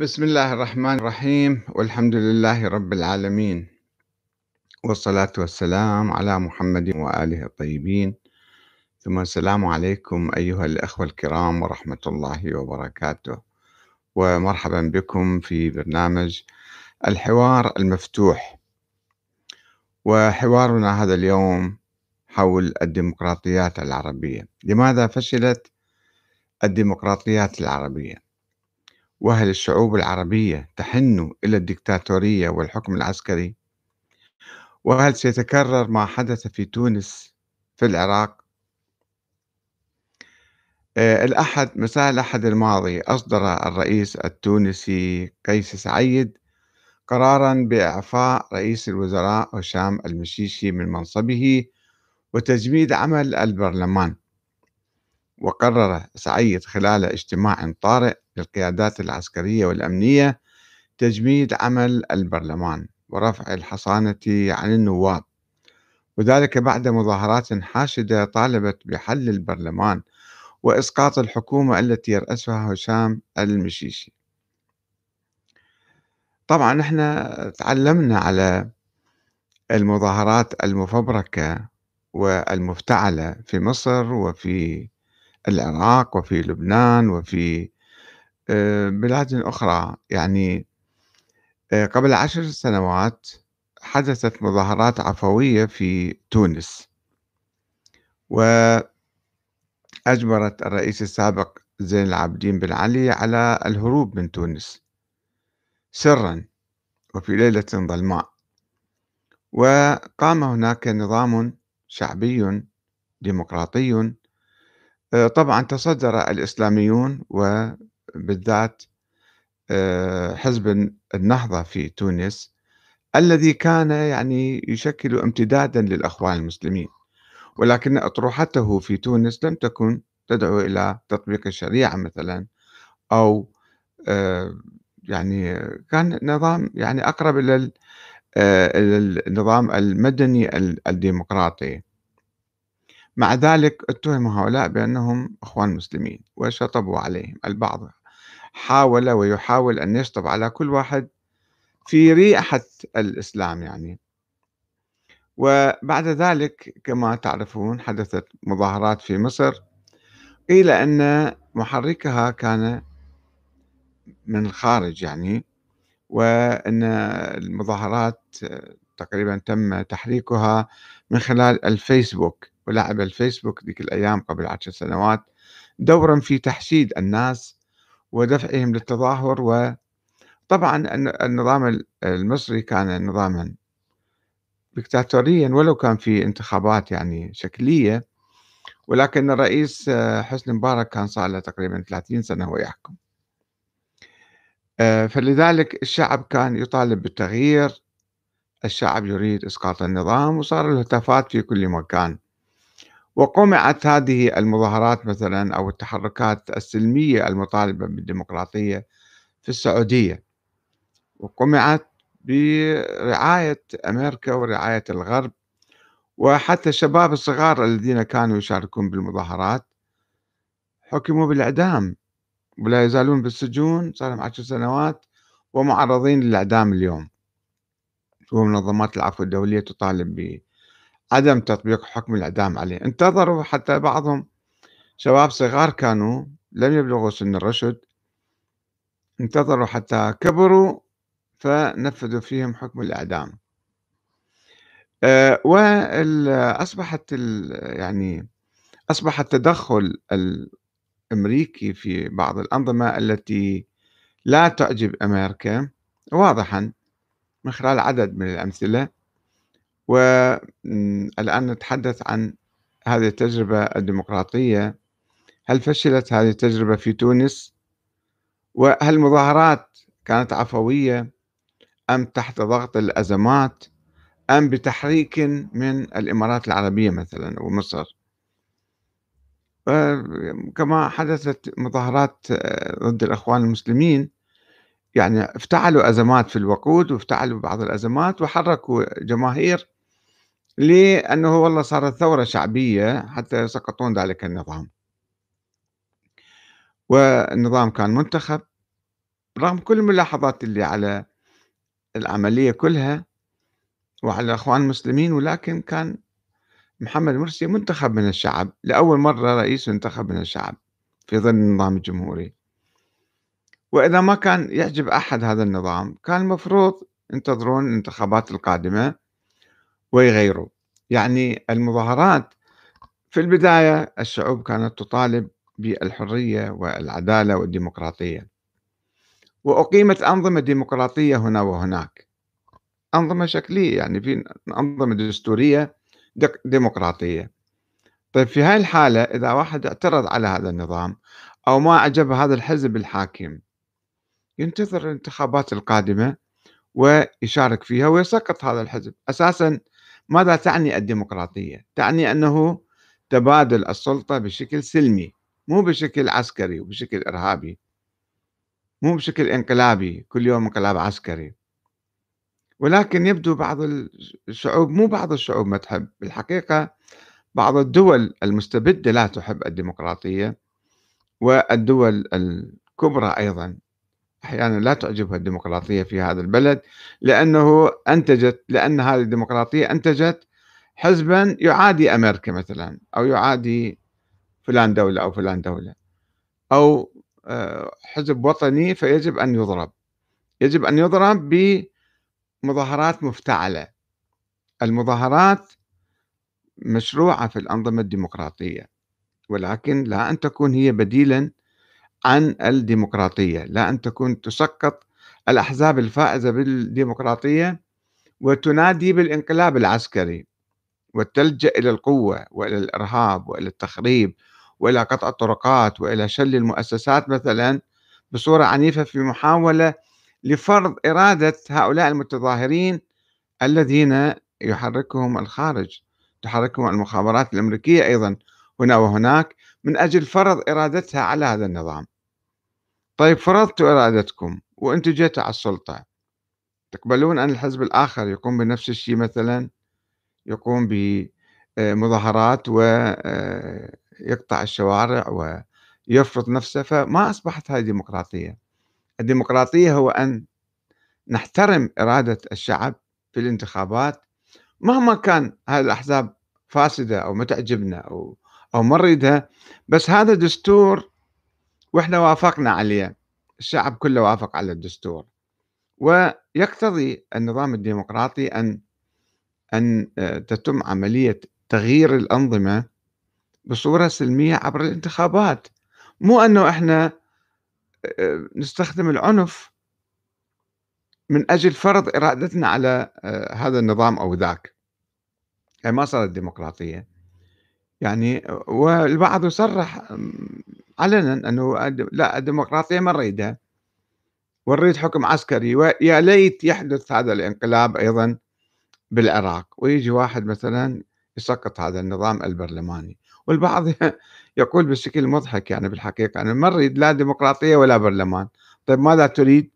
بسم الله الرحمن الرحيم. والحمد لله رب العالمين. والصلاة والسلام على محمد وآله الطيبين. ثم السلام عليكم أيها الأخوة الكرام ورحمة الله وبركاته. ومرحبا بكم في برنامج الحوار المفتوح. وحوارنا هذا اليوم حول الديمقراطيات العربية. لماذا فشلت الديمقراطيات العربية؟ وهل الشعوب العربية تحن إلى الدكتاتورية والحكم العسكري؟ وهل سيتكرر ما حدث في تونس في العراق؟ آه، الأحد مساء الأحد الماضي أصدر الرئيس التونسي قيس سعيد قرارا بإعفاء رئيس الوزراء هشام المشيشي من منصبه وتجميد عمل البرلمان وقرر سعيد خلال اجتماع طارئ للقيادات العسكرية والأمنية تجميد عمل البرلمان ورفع الحصانة عن النواب. وذلك بعد مظاهرات حاشدة طالبت بحل البرلمان وإسقاط الحكومة التي يرأسها هشام المشيشي. طبعا إحنا تعلمنا على المظاهرات المفبركة والمفتعلة في مصر وفي العراق وفي لبنان وفي آه، بلاد أخرى. يعني آه، قبل عشر سنوات حدثت مظاهرات عفوية في تونس وأجبرت الرئيس السابق زين العابدين بن علي على الهروب من تونس سرا وفي ليلة ظلماء. وقام هناك نظام شعبي ديمقراطي طبعا تصدر الإسلاميون وبالذات آه، حزب النهضة في تونس الذي كان يعني يشكل امتدادا للأخوان المسلمين. ولكن أطروحته في تونس لم تكن تدعو إلى تطبيق الشريعة مثلا أو آه، يعني كان نظام يعني أقرب إلى النظام المدني الديمقراطي. مع ذلك اتهم هؤلاء بأنهم إخوان مسلمين وشطبوا عليهم البعض. حاول ويحاول أن يشطب على كل واحد في ريحة الإسلام يعني. وبعد ذلك كما تعرفون حدثت مظاهرات في مصر قيل أن محركها كان من الخارج يعني وأن المظاهرات تقريبا تم تحريكها من خلال الفيسبوك. ولعب الفيسبوك ذيك الأيام قبل عشر سنوات دورا في تحشيد الناس ودفعهم للتظاهر وطبعا النظام المصري كان نظاما دكتاتوريا ولو كان في انتخابات يعني شكلية ولكن الرئيس حسني مبارك كان صار له تقريبا 30 سنة هو يحكم. آه، فلذلك الشعب كان يطالب بالتغيير الشعب يريد إسقاط النظام وصار الهتافات في كل مكان. وقمعت هذه المظاهرات مثلا أو التحركات السلمية المطالبة بالديمقراطية في السعودية. وقمعت برعاية أمريكا ورعاية الغرب وحتى الشباب الصغار الذين كانوا يشاركون بالمظاهرات حكموا بالإعدام ولا يزالون بالسجون صار لهم عشر سنوات ومعرضين للإعدام اليوم. ومنظمات العفو الدولية تطالب بعدم تطبيق حكم الإعدام عليه. انتظروا حتى بعضهم شباب صغار كانوا لم يبلغوا سن الرشد. انتظروا حتى كبروا فنفذوا فيهم حكم الإعدام. أه وأصبحت يعني أصبح التدخل الأمريكي في بعض الأنظمة التي لا تعجب أمريكا واضحا من خلال عدد من الأمثلة. والآن نتحدث عن هذه التجربة الديمقراطية. هل فشلت هذه التجربة في تونس؟ وهل المظاهرات كانت عفوية؟ أم تحت ضغط الأزمات؟ أم بتحريك من الإمارات العربية مثلا ومصر؟ كما حدثت مظاهرات ضد الإخوان المسلمين يعني افتعلوا أزمات في الوقود وافتعلوا بعض الأزمات وحركوا جماهير لأنه والله صارت ثورة شعبية حتى يسقطون ذلك النظام. والنظام كان منتخب رغم كل الملاحظات اللي على العملية كلها وعلى الأخوان المسلمين ولكن كان محمد مرسي منتخب من الشعب لأول مرة رئيس ينتخب من الشعب في ظل النظام الجمهوري. وإذا ما كان يعجب أحد هذا النظام كان المفروض ينتظرون الانتخابات القادمة ويغيروا يعني المظاهرات في البداية الشعوب كانت تطالب بالحرية والعدالة والديمقراطية. وأقيمت أنظمة ديمقراطية هنا وهناك. أنظمة شكلية يعني في أنظمة دستورية ديمقراطية. طيب في هاي الحالة إذا واحد اعترض على هذا النظام أو ما عجب هذا الحزب الحاكم ينتظر الانتخابات القادمة ويشارك فيها ويسقط هذا الحزب. أساسا ماذا تعني الديمقراطية؟ تعني أنه تبادل السلطة بشكل سلمي مو بشكل عسكري وبشكل إرهابي مو بشكل انقلابي كل يوم انقلاب عسكري ولكن يبدو بعض الشعوب مو بعض الشعوب ما تحب بالحقيقة بعض الدول المستبدة لا تحب الديمقراطية والدول الكبرى أيضا أحيانا لا تعجبها الديمقراطية في هذا البلد لأنه أنتجت لأن هذه الديمقراطية أنتجت حزبا يعادي أمريكا مثلا أو يعادي فلان دولة أو فلان دولة أو آه، حزب وطني فيجب أن يضرب. يجب أن يضرب بمظاهرات مفتعلة. المظاهرات مشروعة في الأنظمة الديمقراطية ولكن لا أن تكون هي بديلا عن الديمقراطية لا أن تكون تسقط الأحزاب الفائزة بالديمقراطية وتنادي بالانقلاب العسكري وتلجأ إلى القوة وإلى الإرهاب وإلى التخريب وإلى قطع الطرقات وإلى شل المؤسسات مثلا بصورة عنيفة في محاولة لفرض إرادة هؤلاء المتظاهرين الذين يحركهم الخارج تحركهم المخابرات الأمريكية أيضا هنا وهناك من أجل فرض إرادتها على هذا النظام. طيب فرضتوا إرادتكم وأنتم جيتوا على السلطة تقبلون أن الحزب الآخر يقوم بنفس الشيء مثلا؟ يقوم بمظاهرات ويقطع الشوارع ويفرض نفسه؟ فما أصبحت هذه ديمقراطية. الديمقراطية هو أن نحترم إرادة الشعب في الانتخابات. مهما كان هذه الأحزاب فاسدة أو ما تعجبنا أو أو ما بس هذا دستور وإحنا وافقنا عليه. الشعب كله وافق على الدستور. ويقتضي النظام الديمقراطي أن أن آه، تتم عملية تغيير الأنظمة بصورة سلمية عبر الانتخابات. مو أنه إحنا آه، نستخدم العنف من أجل فرض إرادتنا على آه، هذا النظام أو ذاك. هي ما صارت ديمقراطية. يعني والبعض يصرح علنا أنه لا الديمقراطية ما نريدها. ونريد حكم عسكري ويا ليت يحدث هذا الانقلاب أيضا بالعراق. ويجي واحد مثلا يسقط هذا النظام البرلماني. والبعض يقول بشكل مضحك يعني بالحقيقة أنا ما أريد لا ديمقراطية ولا برلمان. طيب ماذا تريد؟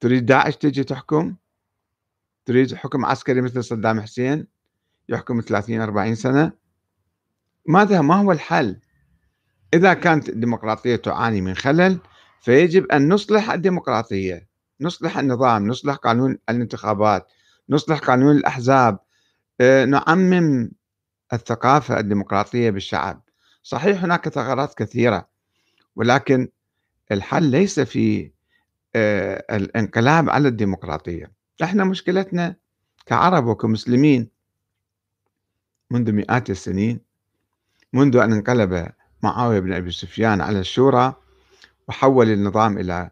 تريد داعش تجي تحكم؟ تريد حكم عسكري مثل صدام حسين؟ يحكم 30 40 سنة؟ ماذا؟ ما هو الحل؟ إذا كانت الديمقراطية تعاني من خلل فيجب أن نصلح الديمقراطية. نصلح النظام نصلح قانون الانتخابات نصلح قانون الأحزاب. آه، نعمم الثقافة الديمقراطية بالشعب. صحيح هناك ثغرات كثيرة ولكن الحل ليس في آه، الانقلاب على الديمقراطية. إحنا مشكلتنا كعرب وكمسلمين منذ مئات السنين منذ أن انقلب معاوية بن أبي سفيان على الشورى وحول النظام إلى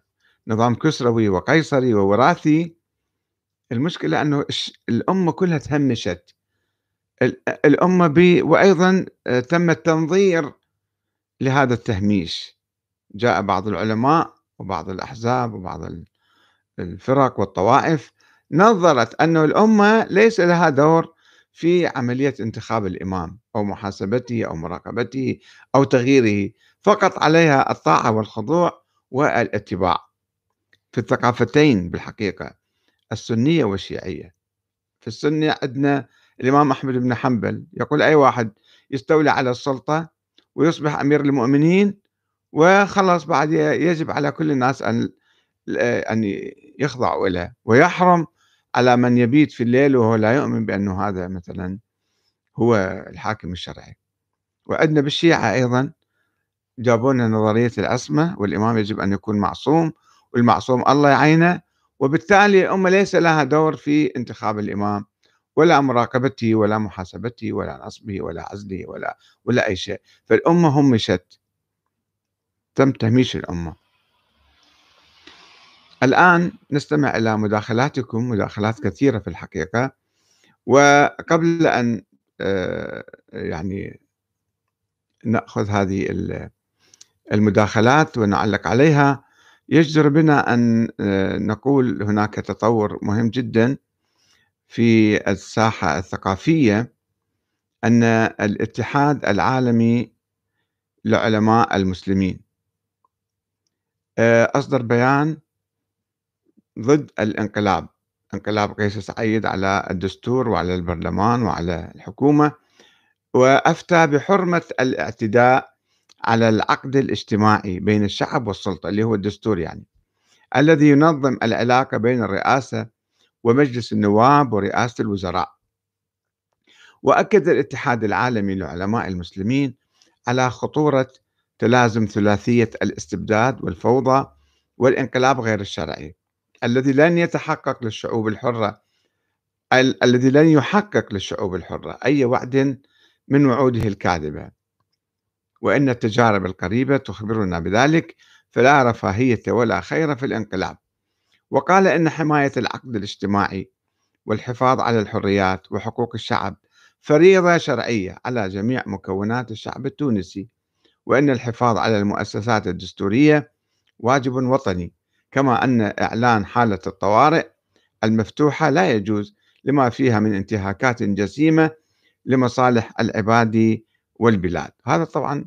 نظام كسروي وقيصري ووراثي. المشكلة أنه الأمة كلها تهمشت. الأمة ب وأيضا آه، تم التنظير لهذا التهميش. جاء بعض العلماء وبعض الأحزاب وبعض الفرق والطوائف نظرت أن الأمة ليس لها دور في عملية انتخاب الإمام أو محاسبته أو مراقبته أو تغييره فقط عليها الطاعة والخضوع والاتباع. في الثقافتين بالحقيقة السنية والشيعية. في السنة عندنا الإمام أحمد بن حنبل يقول أي واحد يستولي على السلطة ويصبح أمير المؤمنين وخلص بعد يجب على كل الناس أن أن يخضعوا له ويحرم على من يبيت في الليل وهو لا يؤمن بأنه هذا مثلا هو الحاكم الشرعي. وعندنا بالشيعة أيضا جابوا لنا نظرية العصمة والإمام يجب أن يكون معصوم والمعصوم الله يعينه وبالتالي الأمة ليس لها دور في انتخاب الإمام ولا مراقبته ولا محاسبته ولا نصبه ولا عزله ولا ولا أي شيء. فالأمة همشت تم تهميش الأمة. الآن نستمع إلى مداخلاتكم مداخلات كثيرة في الحقيقة. وقبل أن آه، يعني نأخذ هذه المداخلات ونعلق عليها يجدر بنا أن آه، نقول هناك تطور مهم جدا في الساحة الثقافية أن الاتحاد العالمي لعلماء المسلمين. آه، أصدر بيان ضد الانقلاب. انقلاب قيس سعيد على الدستور وعلى البرلمان وعلى الحكومة وأفتى بحرمة الاعتداء على العقد الاجتماعي بين الشعب والسلطة اللي هو الدستور يعني. الذي ينظم العلاقة بين الرئاسة ومجلس النواب ورئاسة الوزراء. وأكد الاتحاد العالمي لعلماء المسلمين على خطورة تلازم ثلاثية الاستبداد والفوضى والانقلاب غير الشرعي. الذي لن يتحقق للشعوب الحرة الذي لن يحقق للشعوب الحرة أي وعد من وعوده الكاذبة. وإن التجارب القريبة تخبرنا بذلك فلا رفاهية ولا خير في الانقلاب. وقال إن حماية العقد الاجتماعي والحفاظ على الحريات وحقوق الشعب فريضة شرعية على جميع مكونات الشعب التونسي وأن الحفاظ على المؤسسات الدستورية واجب وطني. كما أن إعلان حالة الطوارئ المفتوحة لا يجوز لما فيها من انتهاكات جسيمة لمصالح العباد والبلاد. هذا طبعا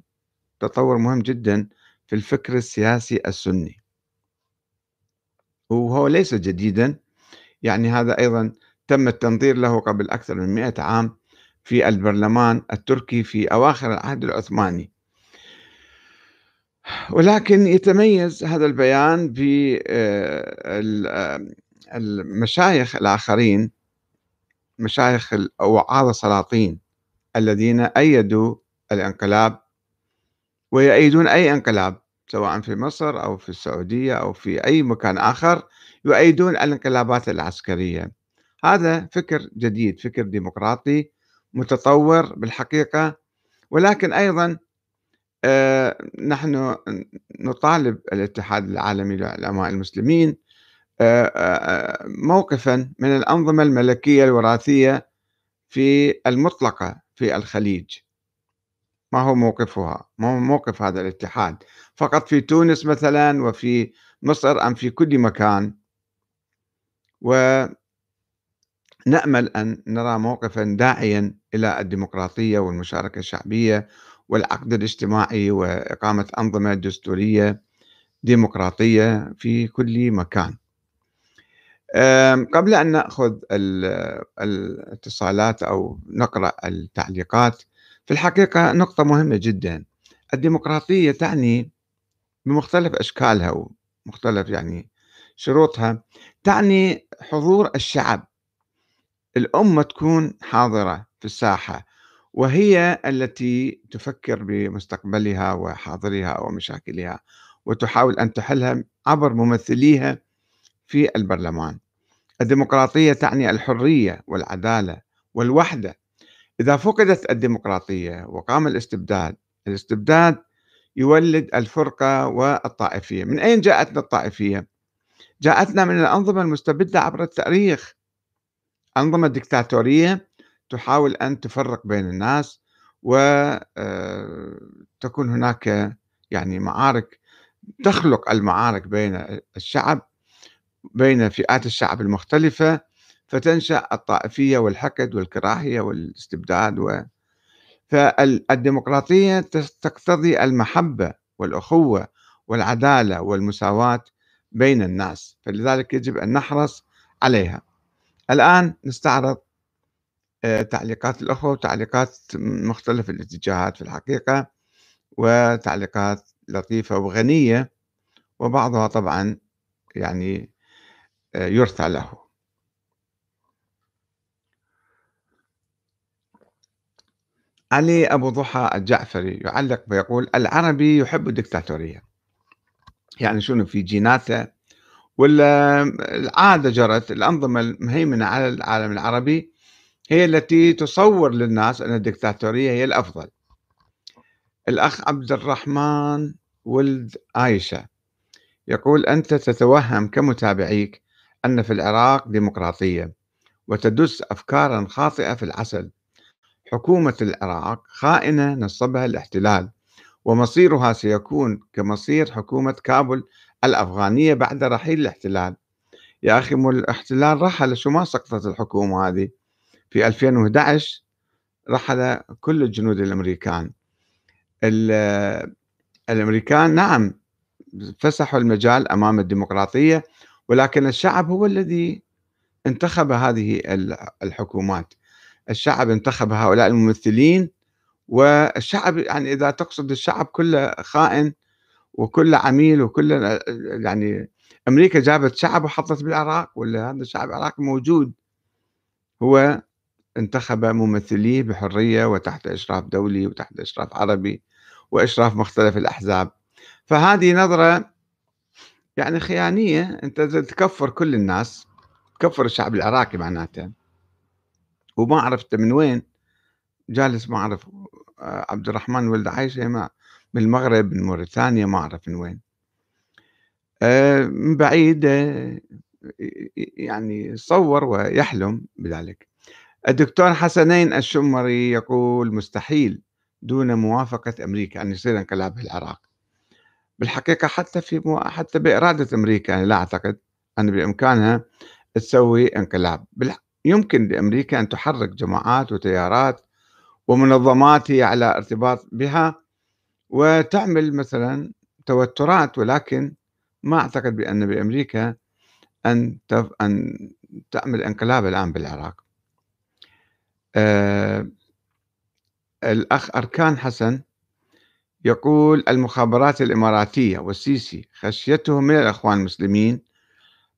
تطور مهم جدا في الفكر السياسي السني. وهو ليس جديدا يعني هذا أيضا تم التنظير له قبل أكثر من مئة عام في البرلمان التركي في أواخر العهد العثماني. ولكن يتميز هذا البيان بالمشايخ الآخرين مشايخ وعاظ السلاطين الذين أيدوا الانقلاب ويأيدون أي انقلاب سواء في مصر أو في السعودية أو في أي مكان آخر يؤيدون الانقلابات العسكرية. هذا فكر جديد فكر ديمقراطي متطور بالحقيقة ولكن أيضا آه، نحن نطالب الاتحاد العالمي للعلماء المسلمين آه، آه، موقفا من الأنظمة الملكية الوراثية في المطلقة في الخليج. ما هو موقفها؟ ما هو موقف هذا الاتحاد؟ فقط في تونس مثلا وفي مصر أم في كل مكان. ونأمل أن نرى موقفا داعيا إلى الديمقراطية والمشاركة الشعبية والعقد الاجتماعي وإقامة أنظمة دستورية ديمقراطية في كل مكان. قبل أن نأخذ الاتصالات أو نقرأ التعليقات في الحقيقة نقطة مهمة جدا. الديمقراطية تعني بمختلف أشكالها ومختلف يعني شروطها تعني حضور الشعب. الأمة تكون حاضرة في الساحة وهي التي تفكر بمستقبلها وحاضرها ومشاكلها وتحاول أن تحلها عبر ممثليها في البرلمان. الديمقراطية تعني الحرية والعدالة والوحدة. إذا فقدت الديمقراطية وقام الاستبداد الاستبداد يولد الفرقة والطائفية. من أين جاءتنا الطائفية؟ جاءتنا من الأنظمة المستبدة عبر التاريخ. أنظمة ديكتاتورية تحاول أن تفرق بين الناس وتكون آه، هناك يعني معارك تخلق المعارك بين الشعب بين فئات الشعب المختلفة فتنشأ الطائفية والحقد والكراهية والاستبداد و... فالديمقراطية تقتضي المحبة والأخوة والعدالة والمساواة بين الناس فلذلك يجب أن نحرص عليها. الآن نستعرض تعليقات الأخوة وتعليقات مختلف الاتجاهات في الحقيقة وتعليقات لطيفة وغنية وبعضها طبعا يعني آه، يرثى له. علي أبو ضحى الجعفري يعلق ويقول العربي يحب الدكتاتورية. يعني شنو في جيناته ولا العادة جرت الأنظمة المهيمنة على العالم العربي هي التي تصور للناس أن الدكتاتورية هي الأفضل. الأخ عبد الرحمن ولد عائشة يقول أنت تتوهم كمتابعيك أن في العراق ديمقراطية وتدس أفكارا خاطئة في العسل. حكومة العراق خائنة نصبها الاحتلال ومصيرها سيكون كمصير حكومة كابل الأفغانية بعد رحيل الاحتلال. يا أخي الاحتلال رحل شو ما سقطت الحكومة هذه؟ في 2011 رحل كل الجنود الأمريكان. الأمريكان نعم فسحوا المجال أمام الديمقراطية ولكن الشعب هو الذي انتخب هذه الحكومات. الشعب انتخب هؤلاء الممثلين والشعب يعني إذا تقصد الشعب كله خائن وكله عميل وكله يعني أمريكا جابت شعب وحطت بالعراق ولا هذا الشعب العراقي موجود. هو انتخب ممثليه بحرية وتحت إشراف دولي وتحت إشراف عربي وإشراف مختلف الأحزاب. فهذه نظرة يعني خيانية. أنت تكفر كل الناس تكفر الشعب العراقي معناته. وما عرفت من وين جالس ما أعرف آه، عبد الرحمن ولد عايشة ما من المغرب من موريتانيا ما أعرف من وين. آه، من بعيد آه، يعني صور ويحلم بذلك. الدكتور حسنين الشمري يقول مستحيل دون موافقة أمريكا أن يصير انقلاب في العراق بالحقيقة حتى في مو... حتى بإرادة أمريكا يعني لا أعتقد أن بإمكانها تسوي انقلاب يمكن لأمريكا أن تحرك جماعات وتيارات ومنظمات هي على ارتباط بها وتعمل مثلا توترات ولكن ما أعتقد بأن بأمريكا أن. أن تعمل انقلاب الآن بالعراق أه الأخ أركان حسن يقول المخابرات الإماراتية والسيسي خشيتهم من الأخوان المسلمين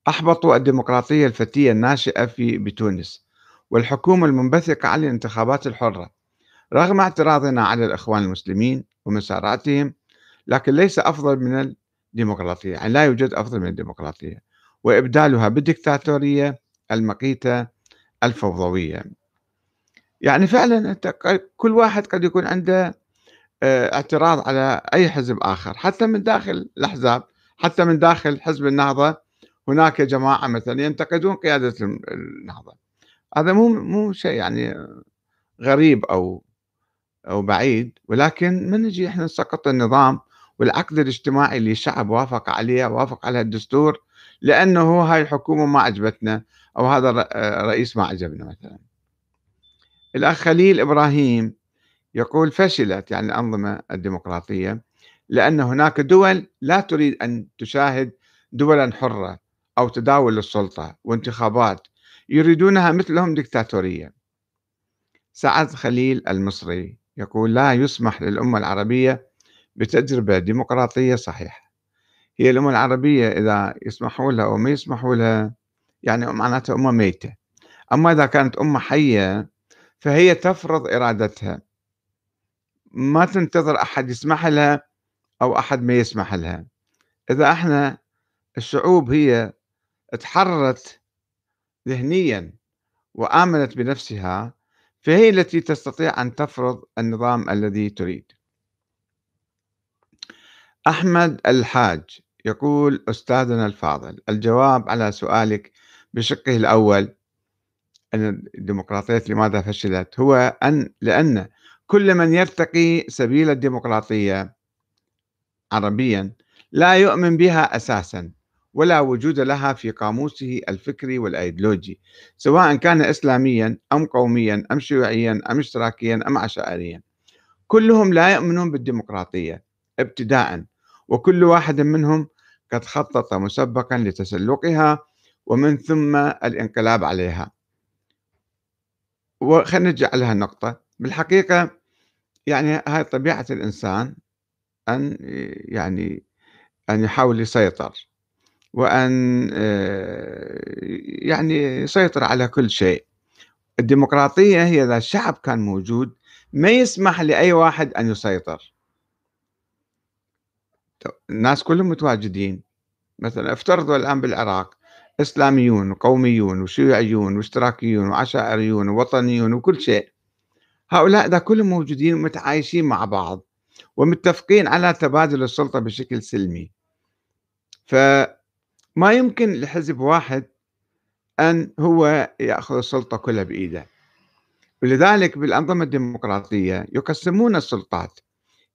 أحبطوا الديمقراطية الفتية الناشئة في بتونس والحكومة المنبثقة عن الانتخابات الحرة رغم اعتراضنا على الإخوان المسلمين ومساراتهم لكن ليس أفضل من الديمقراطية يعني لا يوجد أفضل من الديمقراطية وإبدالها بالدكتاتورية المقيتة الفوضوية. يعني فعلا كل واحد قد يكون عنده آه، اعتراض على أي حزب آخر. حتى من داخل الأحزاب حتى من داخل حزب النهضة هناك جماعة مثلا ينتقدون قيادة النهضة. هذا مو مو شيء يعني غريب أو أو بعيد. ولكن من نجي إحنا نسقط النظام والعقد الاجتماعي اللي الشعب وافق عليه وافق على الدستور لأنه هاي الحكومة ما عجبتنا أو هذا الرئيس ما عجبنا مثلا. الأخ خليل إبراهيم يقول فشلت يعني الأنظمة الديمقراطية لأن هناك دول لا تريد أن تشاهد دولا حرة أو تداول السلطة وانتخابات يريدونها مثلهم دكتاتورية سعد خليل المصري يقول لا يسمح للأمة العربية بتجربة ديمقراطية صحيحة. هي الأمة العربية إذا يسمحوا لها أو ما يسمحوا لها يعني معناتها أمة ميتة. أما إذا كانت أمة حية فهي تفرض إرادتها. ما تنتظر أحد يسمح لها أو أحد ما يسمح لها. إذا إحنا الشعوب هي تحررت ذهنيا وآمنت بنفسها فهي التي تستطيع أن تفرض النظام الذي تريد. أحمد الحاج يقول أستاذنا الفاضل الجواب على سؤالك بشقه الأول أن الديمقراطية لماذا فشلت؟ هو أن لأن كل من يرتقي سبيل الديمقراطية عربيا لا يؤمن بها أساسا ولا وجود لها في قاموسه الفكري والأيديولوجي سواء كان إسلاميا أم قوميا أم شيوعيا أم اشتراكيا أم عشائريا. كلهم لا يؤمنون بالديمقراطية ابتداء وكل واحد منهم قد خطط مسبقا لتسلقها ومن ثم الانقلاب عليها. وخلينا نرجع لها النقطة. بالحقيقة يعني هاي طبيعة الإنسان أن يعني أن يحاول يسيطر وأن آه، يعني يسيطر على كل شيء. الديمقراطية هي إذا الشعب كان موجود ما يسمح لأي واحد أن يسيطر. الناس كلهم متواجدين. مثلا افترضوا الآن بالعراق إسلاميون وقوميون وشيوعيون واشتراكيون وعشائريون ووطنيون وكل شيء. هؤلاء إذا كلهم موجودين ومتعايشين مع بعض ومتفقين على تبادل السلطة بشكل سلمي. فما يمكن لحزب واحد أن هو يأخذ السلطة كلها بإيده. ولذلك بالأنظمة الديمقراطية يقسمون السلطات.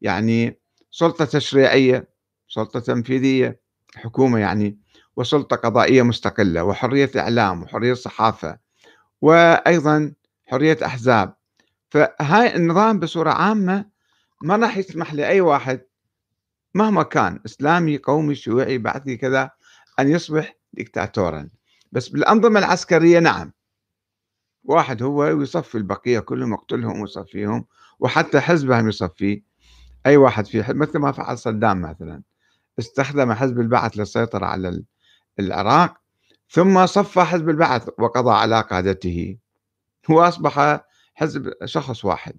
يعني سلطة تشريعية سلطة تنفيذية حكومة يعني وسلطة قضائية مستقلة وحرية إعلام وحرية صحافة وأيضا حرية أحزاب. فهاي النظام بصورة عامة ما راح يسمح لأي واحد مهما كان إسلامي قومي شيوعي بعثي كذا أن يصبح دكتاتورا بس بالأنظمة العسكرية نعم. واحد هو يصفي البقية كلهم يقتلهم ويصفيهم وحتى حزبهم يصفيه أي واحد في حزب مثل ما فعل صدام مثلا. استخدم حزب البعث للسيطرة على العراق ثم صفى حزب البعث وقضى على قادته وأصبح حزب شخص واحد.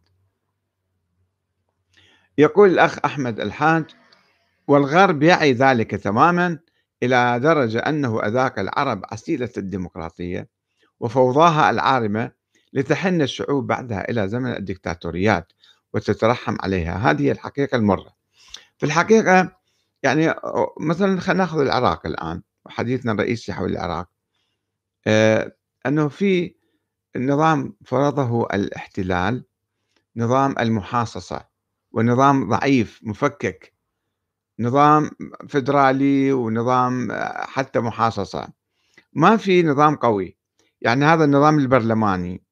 يقول الأخ أحمد الحاج والغرب يعي ذلك تماما إلى درجة أنه أذاق العرب عسيلة الديمقراطية وفوضاها العارمة لتحن الشعوب بعدها إلى زمن الدكتاتوريات وتترحم عليها. هذه الحقيقة المرة. في الحقيقة يعني مثلا خلينا ناخذ العراق الآن. وحديثنا الرئيسي حول العراق. آه أنه في نظام فرضه الاحتلال نظام المحاصصة ونظام ضعيف مفكك نظام فدرالي ونظام حتى محاصصة. ما في نظام قوي. يعني هذا النظام البرلماني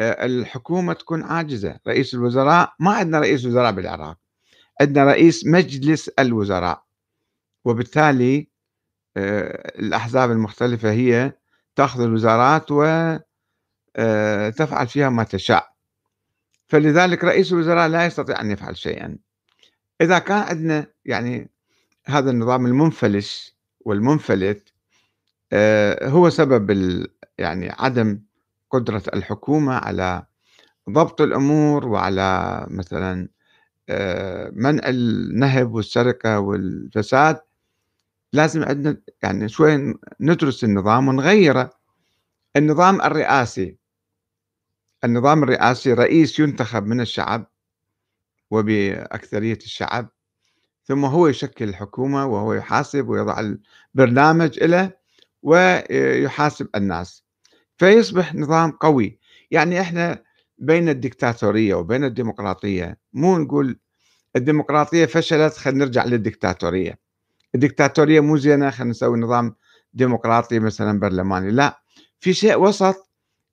آه، الحكومة تكون عاجزة. رئيس الوزراء ما عندنا رئيس وزراء بالعراق. عندنا رئيس مجلس الوزراء. وبالتالي آه، الأحزاب المختلفة هي تأخذ الوزارات وتفعل آه، فيها ما تشاء. فلذلك رئيس الوزراء لا يستطيع أن يفعل شيئا. إذا كان عندنا يعني هذا النظام المنفلش والمنفلت آه، هو سبب يعني عدم قدرة الحكومة على ضبط الأمور وعلى مثلا آه، منع النهب والسرقة والفساد. لازم عندنا يعني شوي ندرس النظام ونغيره. النظام الرئاسي. النظام الرئاسي رئيس ينتخب من الشعب وبأكثرية الشعب ثم هو يشكل الحكومة وهو يحاسب ويضع البرنامج له ويحاسب الناس. فيصبح نظام قوي. يعني إحنا بين الدكتاتورية وبين الديمقراطية مو نقول الديمقراطية فشلت خلينا نرجع للدكتاتورية. الدكتاتورية مو زينة خلينا نسوي نظام ديمقراطي مثلا برلماني لا. في شيء وسط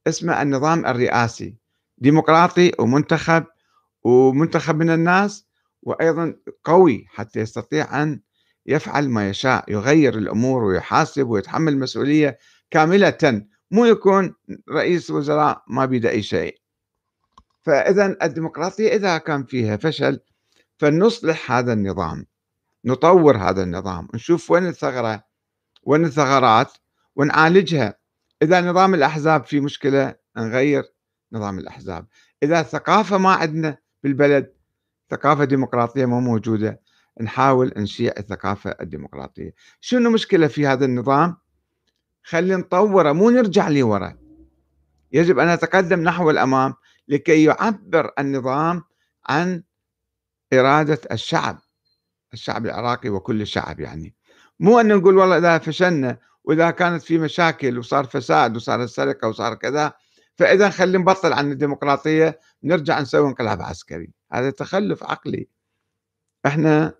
اسمه النظام الرئاسي ديمقراطي ومنتخب ومنتخب من الناس وأيضا قوي حتى يستطيع أن يفعل ما يشاء يغير الأمور ويحاسب ويتحمل المسؤولية كاملة. مو يكون رئيس وزراء ما بيده أي شيء. فإذا الديمقراطية إذا كان فيها فشل فلنصلح هذا النظام. نطور هذا النظام نشوف وين الثغرة وين الثغرات ونعالجها. إذا نظام الأحزاب في مشكلة نغير نظام الأحزاب. إذا الثقافة ما عندنا بالبلد ثقافة ديمقراطية مو موجودة نحاول نشيع الثقافة الديمقراطية. شنو مشكلة في هذا النظام؟ خلي نطوره مو نرجع لورا يجب أن نتقدم نحو الأمام لكي يعبر النظام عن إرادة الشعب. الشعب العراقي وكل الشعب يعني. مو أن نقول والله إذا فشلنا وإذا كانت في مشاكل وصار فساد وصار السرقة وصار كذا فإذا خلي نبطل عن الديمقراطية نرجع نسوي انقلاب عسكري. هذا تخلف عقلي. إحنا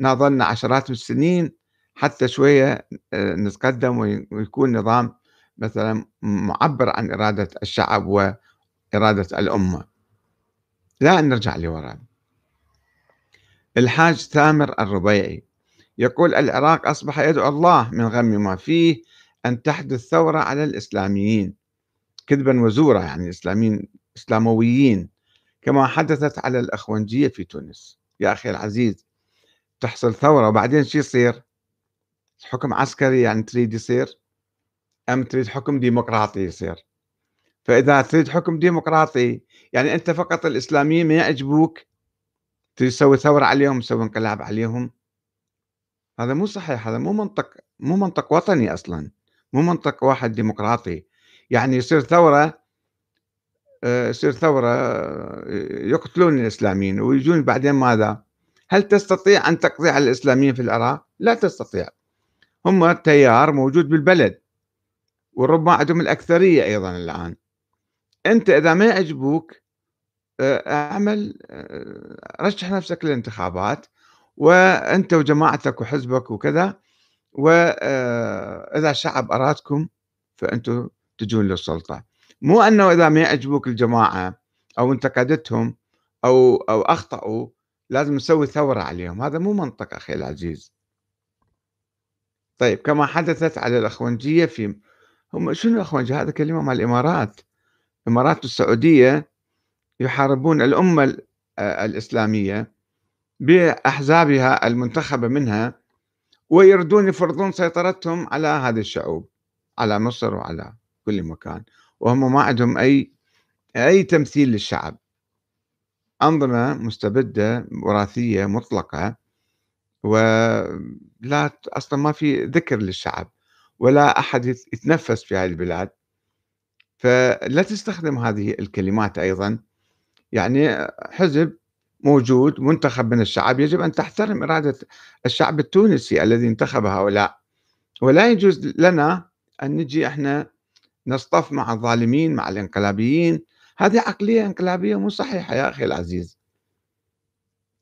ناظرنا عشرات السنين حتى شوية آه، نتقدم ويكون نظام مثلا معبر عن إرادة الشعب وإرادة الأمة. لا نرجع لوراء الحاج ثامر الربيعي يقول العراق أصبح يدعو الله من غم ما فيه أن تحدث ثورة على الإسلاميين. كذبا وزورا يعني إسلاميين إسلامويين. كما حدثت على الأخوانجية في تونس. يا أخي العزيز تحصل ثورة وبعدين شو يصير؟ حكم عسكري يعني تريد يصير؟ أم تريد حكم ديمقراطي يصير؟ فإذا تريد حكم ديمقراطي يعني أنت فقط الإسلاميين ما يعجبوك تسوي ثورة عليهم تسوي انقلاب عليهم. هذا مو صحيح هذا مو منطق مو منطق وطني أصلا مو منطق واحد ديمقراطي. يعني يصير ثورة آه، يصير ثورة آه، يقتلون الإسلاميين ويجون بعدين ماذا؟ هل تستطيع أن تقضي على الإسلاميين في العراق؟ لا تستطيع. هم تيار موجود بالبلد وربما عندهم الأكثرية أيضا الآن. أنت إذا ما يعجبوك أعمل رشح نفسك للانتخابات وأنت وجماعتك وحزبك وكذا وإذا الشعب أرادكم فأنتم تجون للسلطة. مو أنه إذا ما يعجبوك الجماعة أو انتقدتهم أو أو أخطأوا لازم نسوي ثورة عليهم. هذا مو منطق أخي العزيز. طيب كما حدثت على الأخوانجية في هم شنو الأخوانجية؟ هذا كلمة مال الإمارات. الإمارات السعودية يحاربون الأمة الإسلامية بأحزابها المنتخبة منها ويردون يفرضون سيطرتهم على هذه الشعوب على مصر وعلى كل مكان. وهم ما عندهم أي أي تمثيل للشعب. أنظمة مستبدة وراثية مطلقة ولا أصلا ما في ذكر للشعب ولا أحد يتنفس في هذه البلاد. فلا تستخدم هذه الكلمات أيضا. يعني حزب موجود منتخب من الشعب يجب أن تحترم إرادة الشعب التونسي الذي انتخب هؤلاء. ولا يجوز لنا أن نجي إحنا نصطف مع الظالمين مع الانقلابيين. هذه عقلية انقلابية مو صحيحة يا أخي العزيز.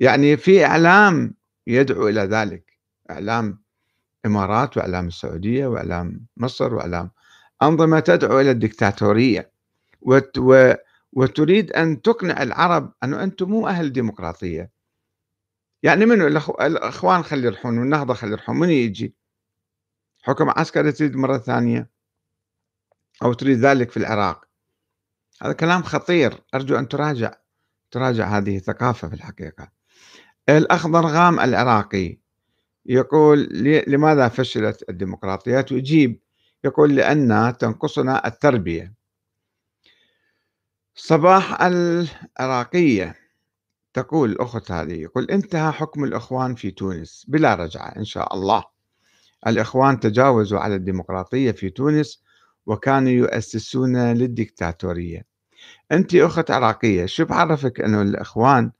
يعني في إعلام يدعو إلى ذلك. إعلام إمارات وإعلام السعودية وإعلام مصر وإعلام أنظمة تدعو إلى الدكتاتورية. وت وتريد أن تقنع العرب أنه أنتم مو أهل ديمقراطية. يعني منو؟ الأخوان خلي يرحون والنهضة خلي يرحون من يجي؟ حكم عسكري تريد مرة ثانية؟ أو تريد ذلك في العراق؟ هذا كلام خطير. أرجو أن تراجع تراجع هذه الثقافة في الحقيقة. الأخ ضرغام العراقي يقول لماذا فشلت الديمقراطيات؟ ويجيب يقول لأن تنقصنا التربية. صباح العراقية. تقول الأخت هذه يقول انتهى حكم الإخوان في تونس. بلا رجعة إن شاء الله. الإخوان تجاوزوا على الديمقراطية في تونس وكانوا يؤسسون للديكتاتورية أنت أخت عراقية شو بعرفك أنه الإخوان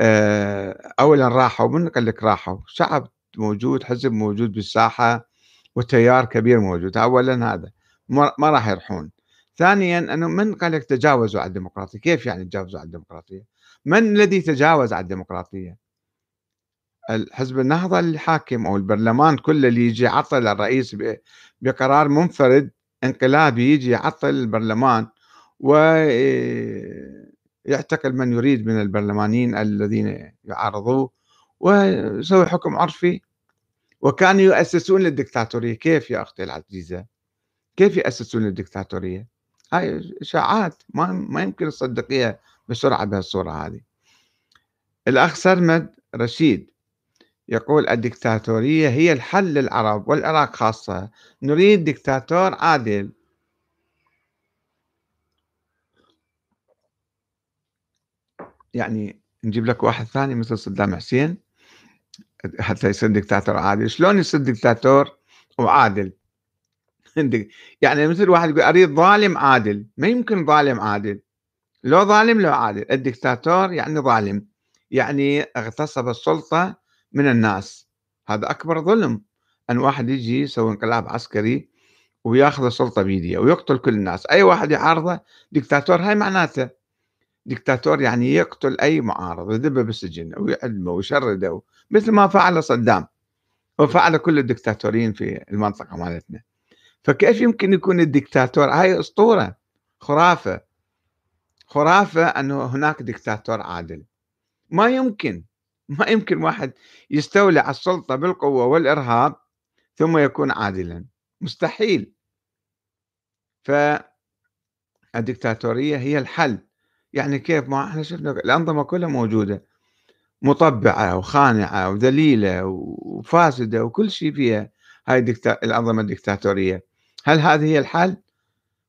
آه، أولا راحوا من قال لك راحوا؟ شعب موجود حزب موجود بالساحة وتيار كبير موجود. أولا هذا ما راح يرحون ثانيا أنه من قال لك تجاوزوا على الديمقراطية؟ كيف يعني تجاوزوا على الديمقراطية؟ من الذي تجاوز على الديمقراطية؟ الحزب النهضة الحاكم أو البرلمان كله اللي يجي عطل الرئيس بقرار منفرد انقلابي يجي يعطل البرلمان ويعتقل من يريد من البرلمانيين الذين يعارضوه ويسوي حكم عرفي. وكانوا يؤسسون للدكتاتورية. كيف يا أختي العزيزة؟ كيف يأسسون للدكتاتورية؟ هاي إشاعات ما, ما يمكن تصدقيها بسرعة بهالصورة هذه. الأخ سرمد رشيد يقول الدكتاتورية هي الحل للعرب والعراق خاصة. نريد دكتاتور عادل. يعني نجيب لك واحد ثاني مثل صدام حسين حتى يصير دكتاتور عادل. شلون يصير دكتاتور وعادل؟ يعني مثل واحد يقول أريد ظالم عادل. ما يمكن ظالم عادل. لو ظالم لو عادل. الدكتاتور يعني ظالم. يعني اغتصب السلطة من الناس. هذا أكبر ظلم. أن واحد يجي يسوي انقلاب عسكري وياخذ السلطة بيديه ويقتل كل الناس. أي واحد يعارضه دكتاتور هاي معناته. دكتاتور يعني يقتل أي معارض يذبه بالسجن ويعدمه ويشرده مثل ما فعل صدام. وفعل كل الدكتاتوريين في المنطقة مالتنا. فكيف يمكن يكون الدكتاتور؟ هاي أسطورة خرافة. خرافة أنه هناك دكتاتور عادل. ما يمكن ما يمكن واحد يستولي على السلطة بالقوة والإرهاب ثم يكون عادلا. مستحيل. فالدكتاتورية هي الحل. يعني كيف؟ ما إحنا شفنا الأنظمة كلها موجودة. مطبعة وخانعة وذليلة وفاسدة وكل شيء فيها. هاي الدكتا... الأنظمة الدكتاتورية. هل هذه هي الحل؟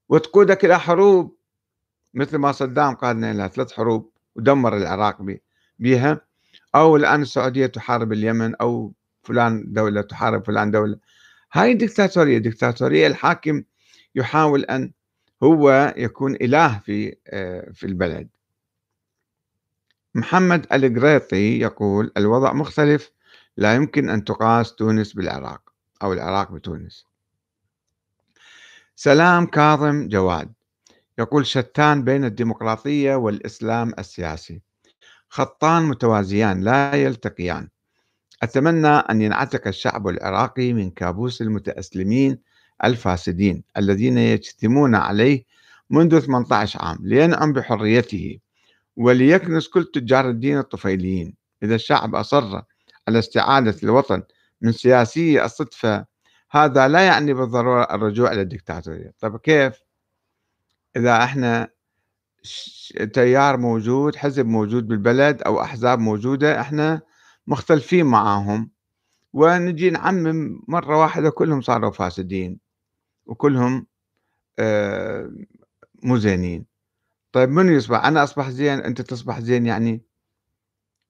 وتقودك إلى حروب. مثل ما صدام قادنا إلى ثلاث حروب ودمر العراق بها أو الآن السعودية تحارب اليمن أو فلان دولة تحارب فلان دولة. هاي دكتاتورية دكتاتورية الحاكم يحاول أن هو يكون إله في آه، في البلد. محمد القريطي يقول الوضع مختلف. لا يمكن أن تقاس تونس بالعراق أو العراق بتونس. سلام كاظم جواد. يقول شتان بين الديمقراطية والإسلام السياسي. خطان متوازيان لا يلتقيان. أتمنى أن ينعتق الشعب العراقي من كابوس المتأسلمين الفاسدين الذين يجتمون عليه منذ 18 عام لينعم بحريته وليكنس كل تجار الدين الطفيليين. إذا الشعب أصر على استعادة الوطن من سياسي الصدفة هذا لا يعني بالضرورة الرجوع إلى الدكتاتورية. طيب كيف؟ إذا إحنا تيار موجود حزب موجود بالبلد أو أحزاب موجودة إحنا مختلفين معاهم. ونجي نعمم مرة واحدة كلهم صاروا فاسدين وكلهم آه، مو زينين. طيب من يصبح؟ أنا أصبح زين أنت تصبح زين يعني؟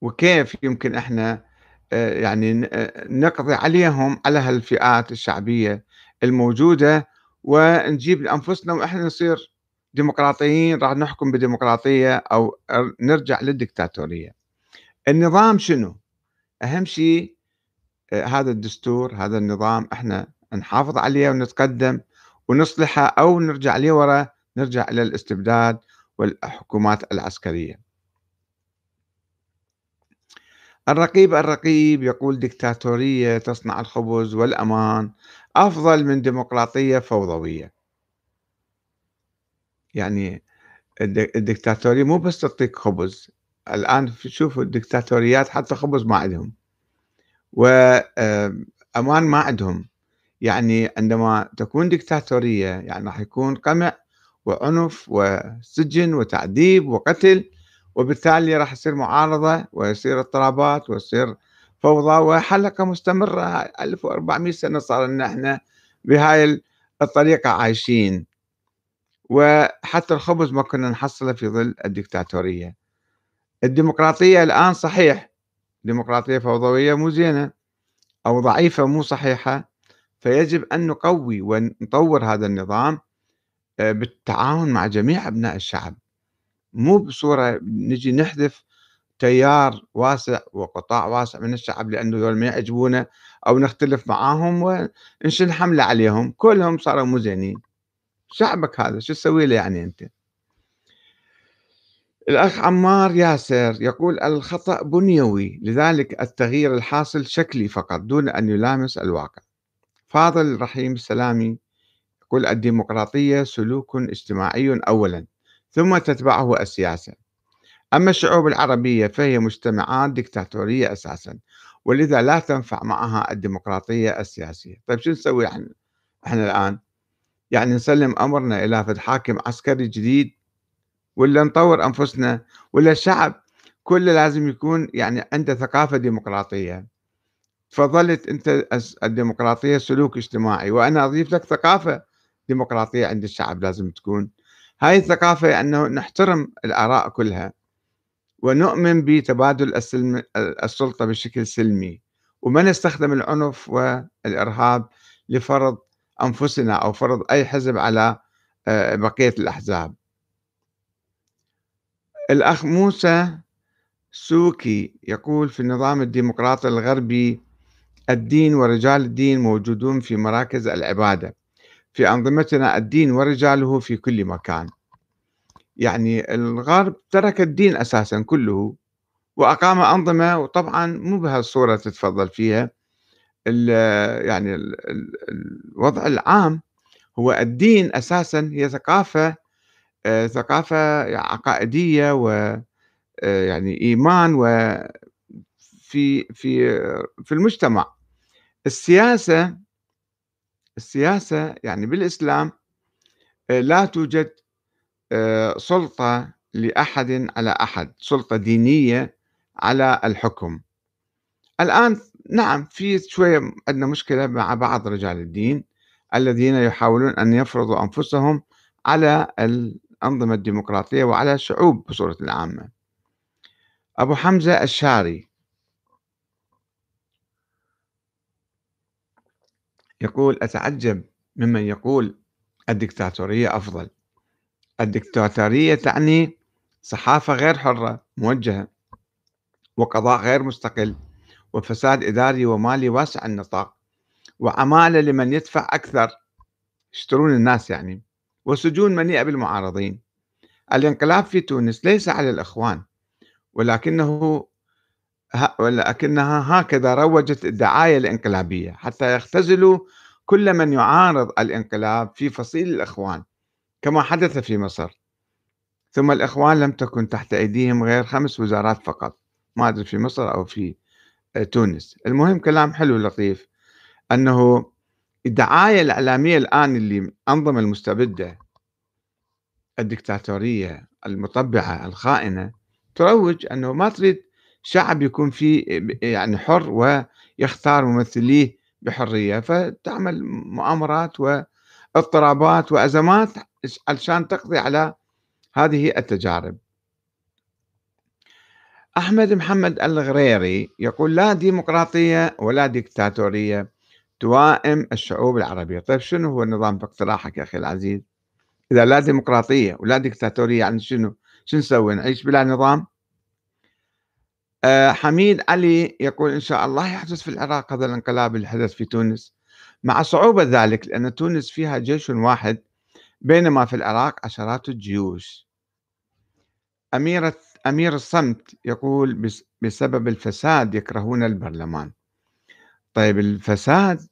وكيف يمكن إحنا آه، يعني آه، نقضي عليهم على هالفئات الشعبية الموجودة ونجيب لأنفسنا وإحنا نصير ديمقراطيين راح نحكم بديمقراطية أو نرجع للدكتاتورية. النظام شنو؟ أهم شيء آه، هذا الدستور هذا النظام إحنا نحافظ عليه ونتقدم ونصلحه أو نرجع ليه ورا نرجع إلى الاستبداد والحكومات العسكرية. الرقيب الرقيب يقول دكتاتورية تصنع الخبز والأمان أفضل من ديمقراطية فوضوية. يعني الدكتاتورية مو بس تعطيك خبز الآن شوفوا الدكتاتوريات حتى خبز ما عندهم. وأمان ما عندهم. يعني عندما تكون دكتاتورية يعني راح يكون قمع وعنف وسجن وتعذيب وقتل وبالتالي راح يصير معارضة ويصير اضطرابات ويصير فوضى وحلقة مستمرة. 1400 سنة صار لنا إحنا بهاي الطريقة عايشين. وحتى الخبز ما كنا نحصله في ظل الدكتاتورية. الديمقراطية الآن صحيح ديمقراطية فوضوية مو زينة أو ضعيفة مو صحيحة فيجب أن نقوي ونطور هذا النظام آه، بالتعاون مع جميع أبناء الشعب. مو بصورة نجي نحذف تيار واسع وقطاع واسع من الشعب لأنه ذول ما يعجبونه أو نختلف معاهم ونشن حملة عليهم. كلهم صاروا مو زينين. شعبك هذا شو تسوي له يعني أنت؟ الأخ عمار ياسر يقول الخطأ بنيوي لذلك التغيير الحاصل شكلي فقط دون أن يلامس الواقع. فاضل رحيم السلامي يقول الديمقراطية سلوك اجتماعي أولا. ثم تتبعه السياسة أما الشعوب العربية فهي مجتمعات ديكتاتورية أساسا ولذا لا تنفع معها الديمقراطية السياسية. طيب شو نسوي إحنا, إحنا الآن يعني نسلم أمرنا إلى فد حاكم عسكري جديد ولا نطور أنفسنا ولا الشعب كله لازم يكون يعني عنده ثقافة ديمقراطية. فظلت أنت الديمقراطية سلوك اجتماعي وأنا أضيف لك ثقافة ديمقراطية عند الشعب لازم تكون. هاي الثقافة أنه نحترم الآراء كلها ونؤمن بتبادل السلم السلطة بشكل سلمي وما نستخدم العنف والإرهاب لفرض أنفسنا أو فرض أي حزب على آه، بقية الأحزاب. الأخ موسى سوكي يقول في النظام الديمقراطي الغربي الدين ورجال الدين موجودون في مراكز العبادة. في أنظمتنا الدين ورجاله في كل مكان. يعني الغرب ترك الدين أساسا كله وأقام أنظمة وطبعا مو بهالصورة تتفضل فيها. ال يعني ال الوضع العام هو الدين أساسا هي ثقافة آه، ثقافة عقائدية و آه، يعني إيمان وفي في في المجتمع. السياسة السياسة يعني بالإسلام آه، لا توجد آه، سلطة لأحد على أحد سلطة دينية على الحكم. الآن نعم في شوية عندنا مشكلة مع بعض رجال الدين الذين يحاولون أن يفرضوا أنفسهم على الأنظمة الديمقراطية وعلى الشعوب بصورة عامة. أبو حمزة الشاري يقول أتعجب ممن يقول الدكتاتورية أفضل. الدكتاتورية تعني صحافة غير حرة موجهة وقضاء غير مستقل وفساد إداري ومالي واسع النطاق وعمالة لمن يدفع أكثر. يشترون الناس يعني. وسجون مليئة بالمعارضين. الانقلاب في تونس ليس على الإخوان ولكنه ولكنها هكذا روجت الدعاية الإنقلابية حتى يختزلوا كل من يعارض الإنقلاب في فصيل الإخوان كما حدث في مصر. ثم الإخوان لم تكن تحت أيديهم غير خمس وزارات فقط ما أدري في مصر أو في آه، تونس. المهم كلام حلو لطيف أنه الدعاية الإعلامية الآن اللي أنظمة المستبدة الدكتاتورية المطبعة الخائنة تروج أنه ما تريد شعب يكون فيه يعني حر ويختار ممثليه بحرية. فتعمل مؤامرات واضطرابات وأزمات علشان تقضي على هذه التجارب. أحمد محمد الغريري يقول لا ديمقراطية ولا ديكتاتورية توائم الشعوب العربية. طيب شنو هو النظام باقتراحك يا أخي العزيز؟ إذا لا ديمقراطية ولا ديكتاتورية يعني شنو؟ شنو نسوي؟ نعيش بلا نظام؟ آه حميد علي يقول إن شاء الله يحدث في العراق هذا الانقلاب اللي حدث في تونس. مع صعوبة ذلك لأن تونس فيها جيش واحد بينما في العراق عشرات الجيوش. أميرة أمير الصمت يقول بسبب الفساد يكرهون البرلمان. طيب الفساد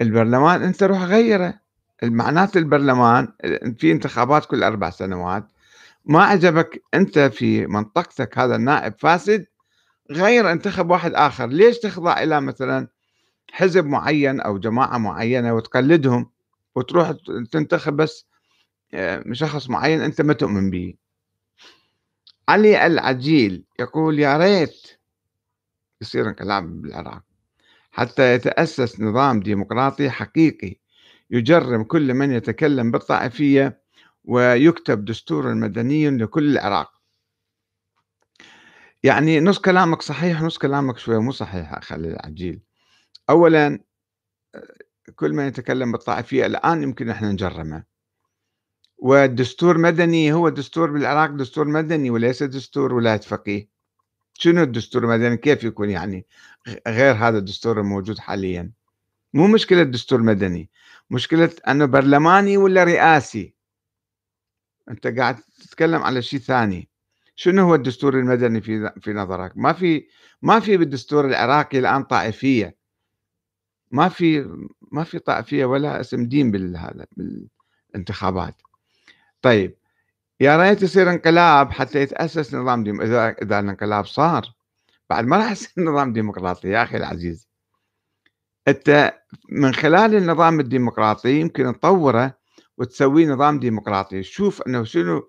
البرلمان أنت روح غيره. معناته البرلمان في انتخابات كل أربع سنوات. ما عجبك أنت في منطقتك هذا النائب فاسد؟ غير انتخب واحد آخر. ليش تخضع إلى مثلا حزب معين أو جماعة معينة وتقلدهم وتروح تنتخب بس آه، شخص معين أنت ما تؤمن به؟ علي العجيل يقول يا ريت يصير انقلاب بالعراق. حتى يتأسس نظام ديمقراطي حقيقي يجرم كل من يتكلم بالطائفية ويكتب دستور مدني لكل العراق. يعني نص كلامك صحيح نص كلامك شوية مو صحيح خلي العجيل أولا كل من يتكلم بالطائفية الآن يمكن إحنا نجرمه. والدستور مدني هو دستور بالعراق دستور مدني وليس دستور ولاية فقيه. شنو الدستور المدني؟ كيف يكون يعني غير هذا الدستور الموجود حاليا؟ مو مشكلة دستور مدني مشكلة أنه برلماني ولا رئاسي؟ أنت قاعد تتكلم على شيء ثاني. شنو هو الدستور المدني في في نظرك؟ ما في ما في بالدستور العراقي الآن طائفية. ما في ما في طائفية ولا اسم دين بالهذا بالانتخابات. طيب يا ريت يصير انقلاب حتى يتأسس نظام ديم إذا إذا الانقلاب صار. بعد ما راح يصير نظام ديمقراطي يا أخي العزيز. أنت من خلال النظام الديمقراطي يمكن تطوره وتسويه نظام ديمقراطي. شوف أنه شنو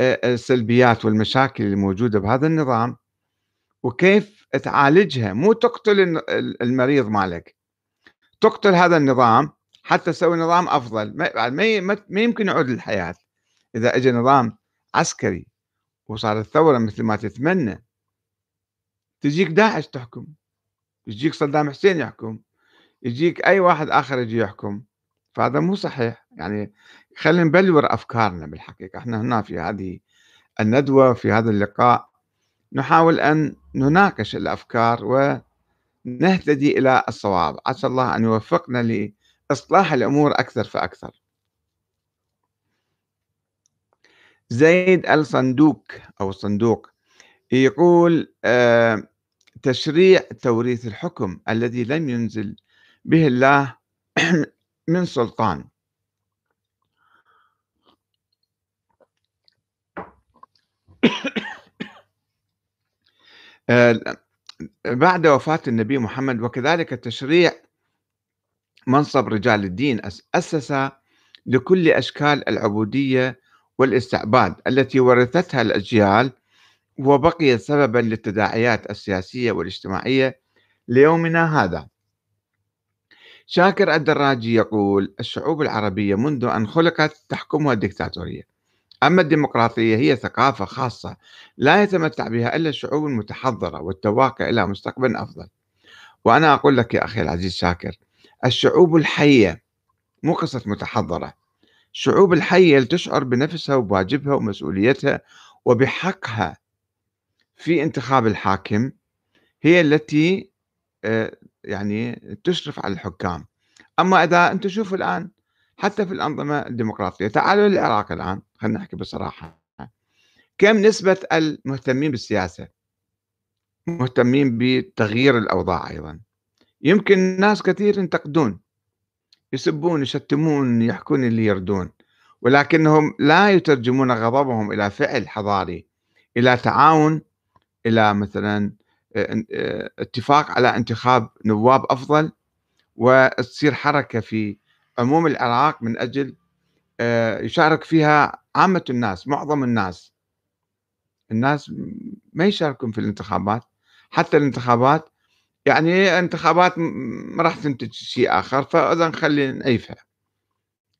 السلبيات والمشاكل الموجودة بهذا النظام وكيف تعالجها. مو تقتل المريض مالك تقتل هذا النظام حتى تسوي نظام أفضل. ما, ما يمكن يعود للحياة إذا اجى نظام عسكري وصارت ثورة مثل ما تتمنى. تجيك داعش تحكم يجيك صدام حسين يحكم يجيك أي واحد آخر يجي يحكم. فهذا مو صحيح. يعني خلينا نبلور أفكارنا بالحقيقة. إحنا هنا في هذه الندوة في هذا اللقاء نحاول أن نناقش الأفكار ونهتدي إلى الصواب. عسى الله أن يوفقنا لإصلاح الأمور أكثر فأكثر. زيد الصندوق أو الصندوق يقول آه، تشريع توريث الحكم الذي لم ينزل به الله من سلطان. آه، بعد وفاة النبي محمد وكذلك تشريع منصب رجال الدين أسس لكل أشكال العبودية والاستعباد التي ورثتها الأجيال وبقيت سببا للتداعيات السياسية والاجتماعية ليومنا هذا. شاكر الدراجي يقول الشعوب العربية منذ أن خلقت تحكمها الدكتاتورية. أما الديمقراطية هي ثقافة خاصة لا يتمتع بها إلا الشعوب المتحضرة والتواقع إلى مستقبل أفضل. وأنا أقول لك يا أخي العزيز شاكر الشعوب الحية مو قصة متحضرة. الشعوب الحية تشعر بنفسها وبواجبها ومسؤوليتها وبحقها في انتخاب الحاكم هي التي آه، يعني تشرف على الحكام. أما إذا أنتم شوفوا الآن حتى في الأنظمة الديمقراطية. تعالوا للعراق الآن خلينا نحكي بصراحة. كم نسبة المهتمين بالسياسة؟ مهتمين بتغيير الأوضاع أيضا. يمكن ناس كثير ينتقدون يسبون يشتمون يحكون اللي يردون ولكنهم لا يترجمون غضبهم إلى فعل حضاري إلى تعاون إلى مثلا آه، آه، اتفاق على انتخاب نواب أفضل وتصير حركة في عموم العراق من أجل آه، يشارك فيها عامة الناس معظم الناس. الناس ما يشاركون في الانتخابات. حتى الانتخابات يعني انتخابات ما راح تنتج شيء آخر فإذا نخلي نعيفها.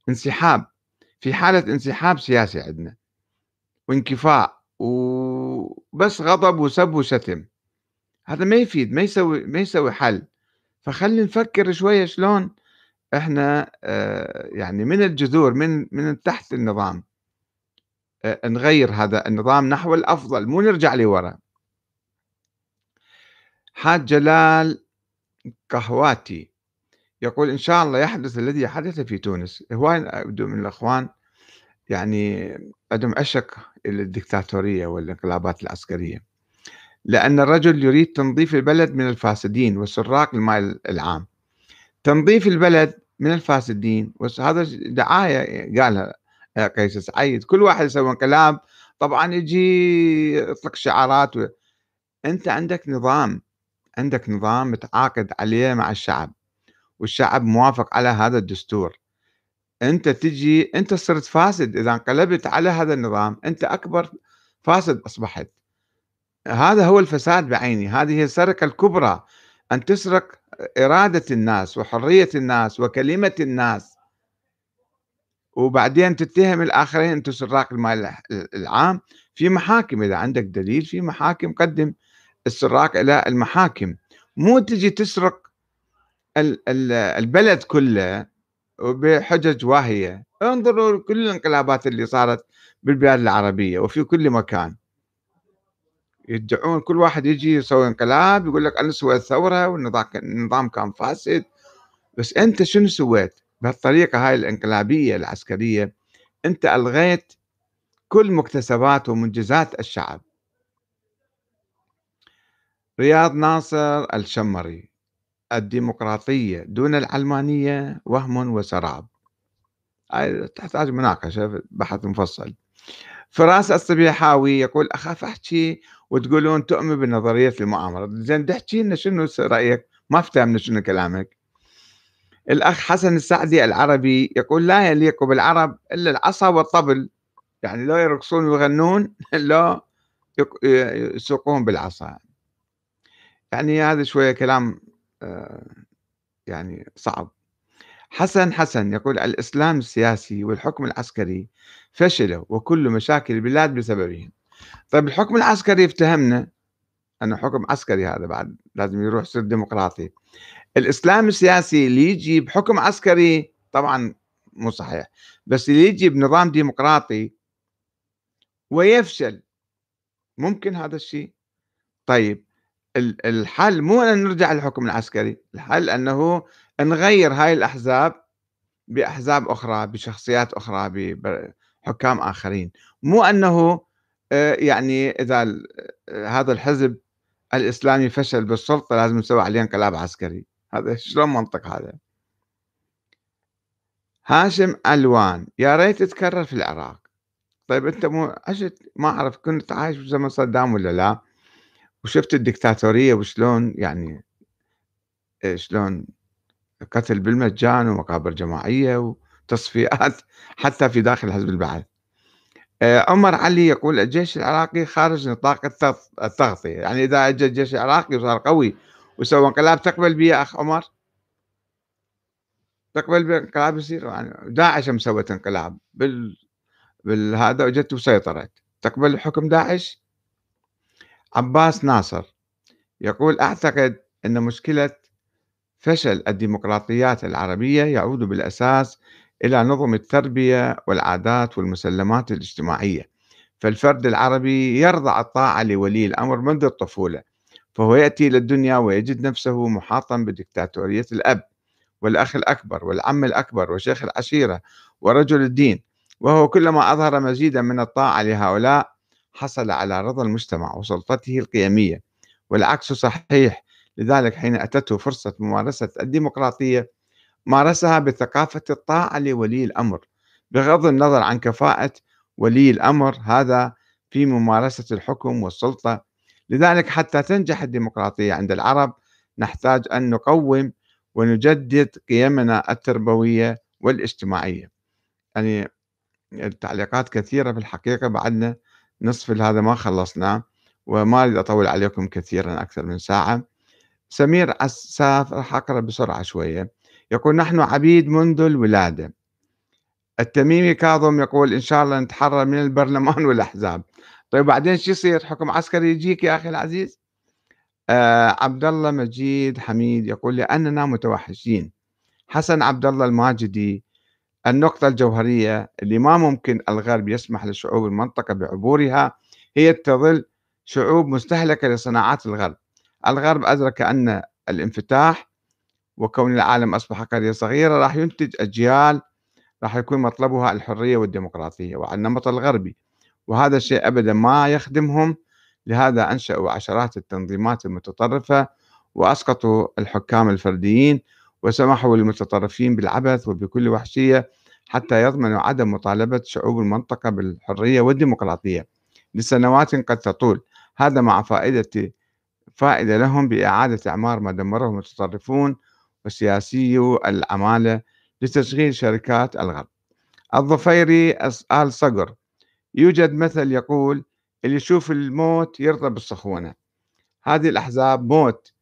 انسحاب. في حالة انسحاب سياسي عندنا. وانكفاء. وبس غضب وسب وشتم. هذا ما يفيد ما يسوي ما يسوي حل. فخلي نفكر شوية شلون إحنا آه، يعني من الجذور من من تحت النظام. آه، نغير هذا النظام نحو الأفضل مو نرجع لورا. حاج جلال قهواتي يقول إن شاء الله يحدث الذي حدث في تونس. هواي من الأخوان يعني عندهم عشق إلى الدكتاتورية والانقلابات العسكرية. لأن الرجل يريد تنظيف البلد من الفاسدين وسراق المال العام. تنظيف البلد من الفاسدين. وهذا دعاية قالها قيس سعيد. كل واحد يسوي انقلاب طبعا يجي يطلق شعارات و... أنت عندك نظام. عندك نظام متعاقد عليه مع الشعب. والشعب موافق على هذا الدستور. أنت تجي أنت صرت فاسد. إذا انقلبت على هذا النظام أنت أكبر فاسد أصبحت. هذا هو الفساد بعينه هذه هي السرقة الكبرى. أن تسرق إرادة الناس وحرية الناس وكلمة الناس. وبعدين تتهم الآخرين أنتم سراق المال العام. في محاكم إذا عندك دليل في محاكم قدم السراق إلى المحاكم. مو تجي تسرق البلد كله بحجج واهية. انظروا كل الانقلابات اللي صارت بالبلاد العربية وفي كل مكان. يدعون كل واحد يجي يسوي انقلاب يقول لك أنا سويت ثورة والنظام كان فاسد. بس أنت شنو سويت بهالطريقة هاي الانقلابية العسكرية؟ أنت ألغيت كل مكتسبات ومنجزات الشعب. رياض ناصر الشمري الديمقراطية دون العلمانية وهم وسراب. تحتاج مناقشة بحث مفصل. فراس الصبيحاوي يقول أخاف أحكي وتقولون تؤمن بنظرية المؤامرة. زين تحكي لنا شنو رأيك؟ ما فهمنا شنو كلامك. الأخ حسن السعدي العربي يقول لا يليق بالعرب إلا العصا والطبل. يعني لا يرقصون ويغنون لا يسوقون بالعصا. يعني هذا شوية كلام آه، يعني صعب. حسن حسن يقول الإسلام السياسي والحكم العسكري فشلوا وكل مشاكل البلاد بسببهم. طيب الحكم العسكري افتهمنا أنه حكم عسكري هذا بعد لازم يروح يصير ديمقراطي. الإسلام السياسي اللي يجي بحكم عسكري طبعا مو صحيح بس اللي يجي بنظام ديمقراطي ويفشل ممكن هذا الشيء. طيب الحل مو أن نرجع للحكم العسكري الحل أنه نغير هاي الأحزاب بأحزاب أخرى بشخصيات أخرى بحكام آخرين. مو أنه يعني إذا هذا الحزب الإسلامي فشل بالسلطة لازم نسوي عليه انقلاب عسكري. هذا شلون منطق هذا؟ هاشم ألوان يا ريت تتكرر في العراق. طيب أنت مو عشت ما أعرف كنت عايش في زمن صدام ولا لا؟ وشفت الدكتاتورية وشلون يعني آه، شلون قتل بالمجان ومقابر جماعية وتصفيات حتى في داخل حزب البعث. آه، عمر علي يقول الجيش العراقي خارج نطاق التغطية يعني إذا أجى الجيش العراقي وصار قوي وسوى انقلاب تقبل به يا أخ عمر؟ تقبل بانقلاب يصير؟ يعني داعش مسوت انقلاب. بال بالهذا وجدت وسيطرت تقبل حكم داعش؟ عباس ناصر يقول أعتقد أن مشكلة فشل الديمقراطيات العربية يعود بالأساس إلى نظم التربية والعادات والمسلمات الاجتماعية. فالفرد العربي يرضع الطاعة لولي الأمر منذ الطفولة فهو يأتي إلى الدنيا ويجد نفسه محاطا بدكتاتورية الأب والأخ الأكبر والعم الأكبر وشيخ العشيرة ورجل الدين وهو كلما أظهر مزيدا من الطاعة لهؤلاء حصل على رضا المجتمع وسلطته القيمية. والعكس صحيح لذلك حين أتته فرصة ممارسة الديمقراطية مارسها بثقافة الطاعة لولي الأمر بغض النظر عن كفاءة ولي الأمر هذا في ممارسة الحكم والسلطة. لذلك حتى تنجح الديمقراطية عند العرب نحتاج أن نقوم ونجدد قيمنا التربوية والاجتماعية. يعني التعليقات كثيرة في الحقيقة بعدنا نصف هذا ما خلصنا وما أريد أطول عليكم كثيرا أكثر من ساعة. سمير عساف راح أقرأ بسرعة شوية. يقول نحن عبيد منذ الولادة. التميمي كاظم يقول إن شاء الله نتحرر من البرلمان والأحزاب. طيب بعدين شو يصير؟ حكم عسكري يجيك يا أخي العزيز؟ آه عبد الله مجيد حميد يقول لأننا متوحشين. حسن عبد الله الماجدي النقطة الجوهرية اللي ما ممكن الغرب يسمح لشعوب المنطقة بعبورها هي تظل شعوب مستهلكة لصناعات الغرب. الغرب أدرك أن الانفتاح وكون العالم أصبح قرية صغيرة راح ينتج أجيال راح يكون مطلبها الحرية والديمقراطية وعلى النمط الغربي. وهذا الشيء أبدا ما يخدمهم لهذا أنشأوا عشرات التنظيمات المتطرفة وأسقطوا الحكام الفرديين وسمحوا للمتطرفين بالعبث وبكل وحشية حتى يضمنوا عدم مطالبة شعوب المنطقة بالحرية والديمقراطية لسنوات قد تطول. هذا مع فائدة فائدة لهم بإعادة إعمار ما دمره المتطرفون وسياسيو العمالة لتشغيل شركات الغرب. الظفيري آل صقر يوجد مثل يقول اللي يشوف الموت يرضى بالصخونة هذه الأحزاب موت.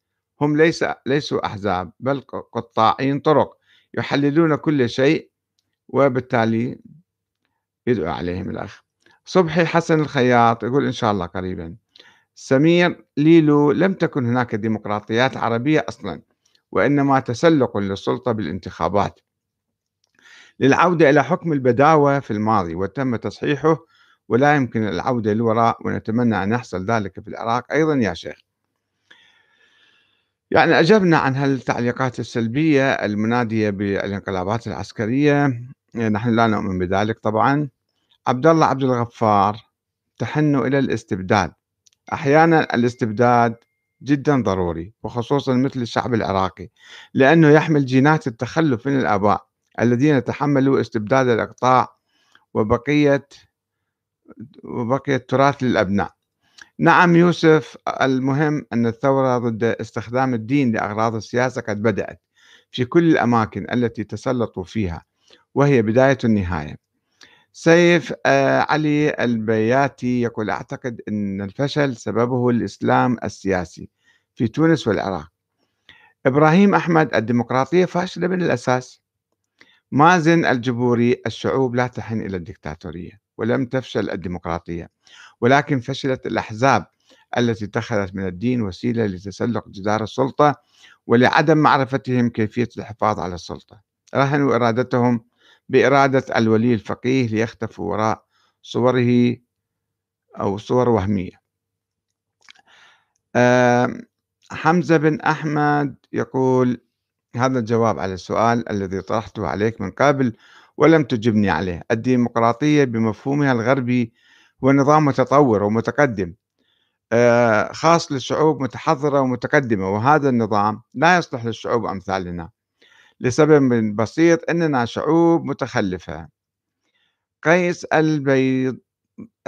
هم ليس ليسوا أحزاب بل قطاعين طرق يحللون كل شيء وبالتالي يدعو عليهم الأخ صبحي حسن الخياط يقول إن شاء الله قريبا. سمير ليلو لم تكن هناك ديمقراطيات عربية أصلا. وإنما تسلق للسلطة بالانتخابات. للعودة إلى حكم البداوة في الماضي وتم تصحيحه ولا يمكن العودة للوراء ونتمنى أن يحصل ذلك في العراق. أيضا يا شيخ. يعني أجبنا عن هالتعليقات السلبية المنادية بالانقلابات العسكرية. نحن لا نؤمن بذلك طبعا. عبد الله عبد الغفار تحن إلى الاستبداد. أحيانا الاستبداد جدا ضروري وخصوصا مثل الشعب العراقي لأنه يحمل جينات التخلف من الآباء الذين تحملوا استبداد الإقطاع وبقية وبقية تراث للأبناء. نعم يوسف المهم أن الثورة ضد استخدام الدين لأغراض السياسة قد بدأت في كل الأماكن التي تسلطوا فيها وهي بداية النهاية. سيف آه، علي البياتي يقول أعتقد أن الفشل سببه الإسلام السياسي في تونس والعراق. إبراهيم أحمد الديمقراطية فاشلة من الأساس. مازن الجبوري الشعوب لا تحن إلى الدكتاتورية ولم تفشل الديمقراطية ولكن فشلت الأحزاب التي اتخذت من الدين وسيلة لتسلق جدار السلطة ولعدم معرفتهم كيفية الحفاظ على السلطة. رهنوا إرادتهم بإرادة الولي الفقيه ليختفوا وراء صوره أو صور وهمية. حمزة بن أحمد يقول هذا الجواب على السؤال الذي طرحته عليك من قبل ولم تجبني عليه. الديمقراطية بمفهومها الغربي هو نظام متطور ومتقدم آه، خاص للشعوب متحضرة ومتقدمة وهذا النظام لا يصلح للشعوب أمثالنا. لسبب بسيط أننا شعوب متخلفة. قيس البيض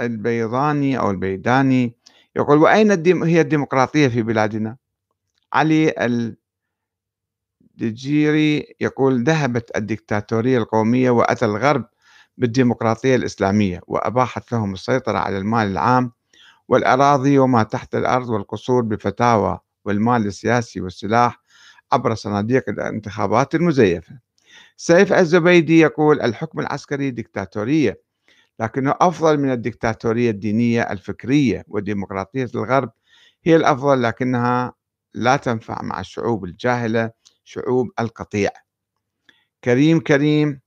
البيضاني أو البيداني يقول وأين الديم هي الديمقراطية في بلادنا؟ علي الدجيري يقول ذهبت الدكتاتورية القومية وأتى الغرب بالديمقراطية الإسلامية وأباحت لهم السيطرة على المال العام والأراضي وما تحت الأرض والقصور بفتاوى والمال السياسي والسلاح عبر صناديق الانتخابات المزيفة. سيف الزبيدي يقول الحكم العسكري دكتاتورية لكنه أفضل من الدكتاتورية الدينية الفكرية وديمقراطية الغرب هي الأفضل لكنها لا تنفع مع الشعوب الجاهلة شعوب القطيع. كريم كريم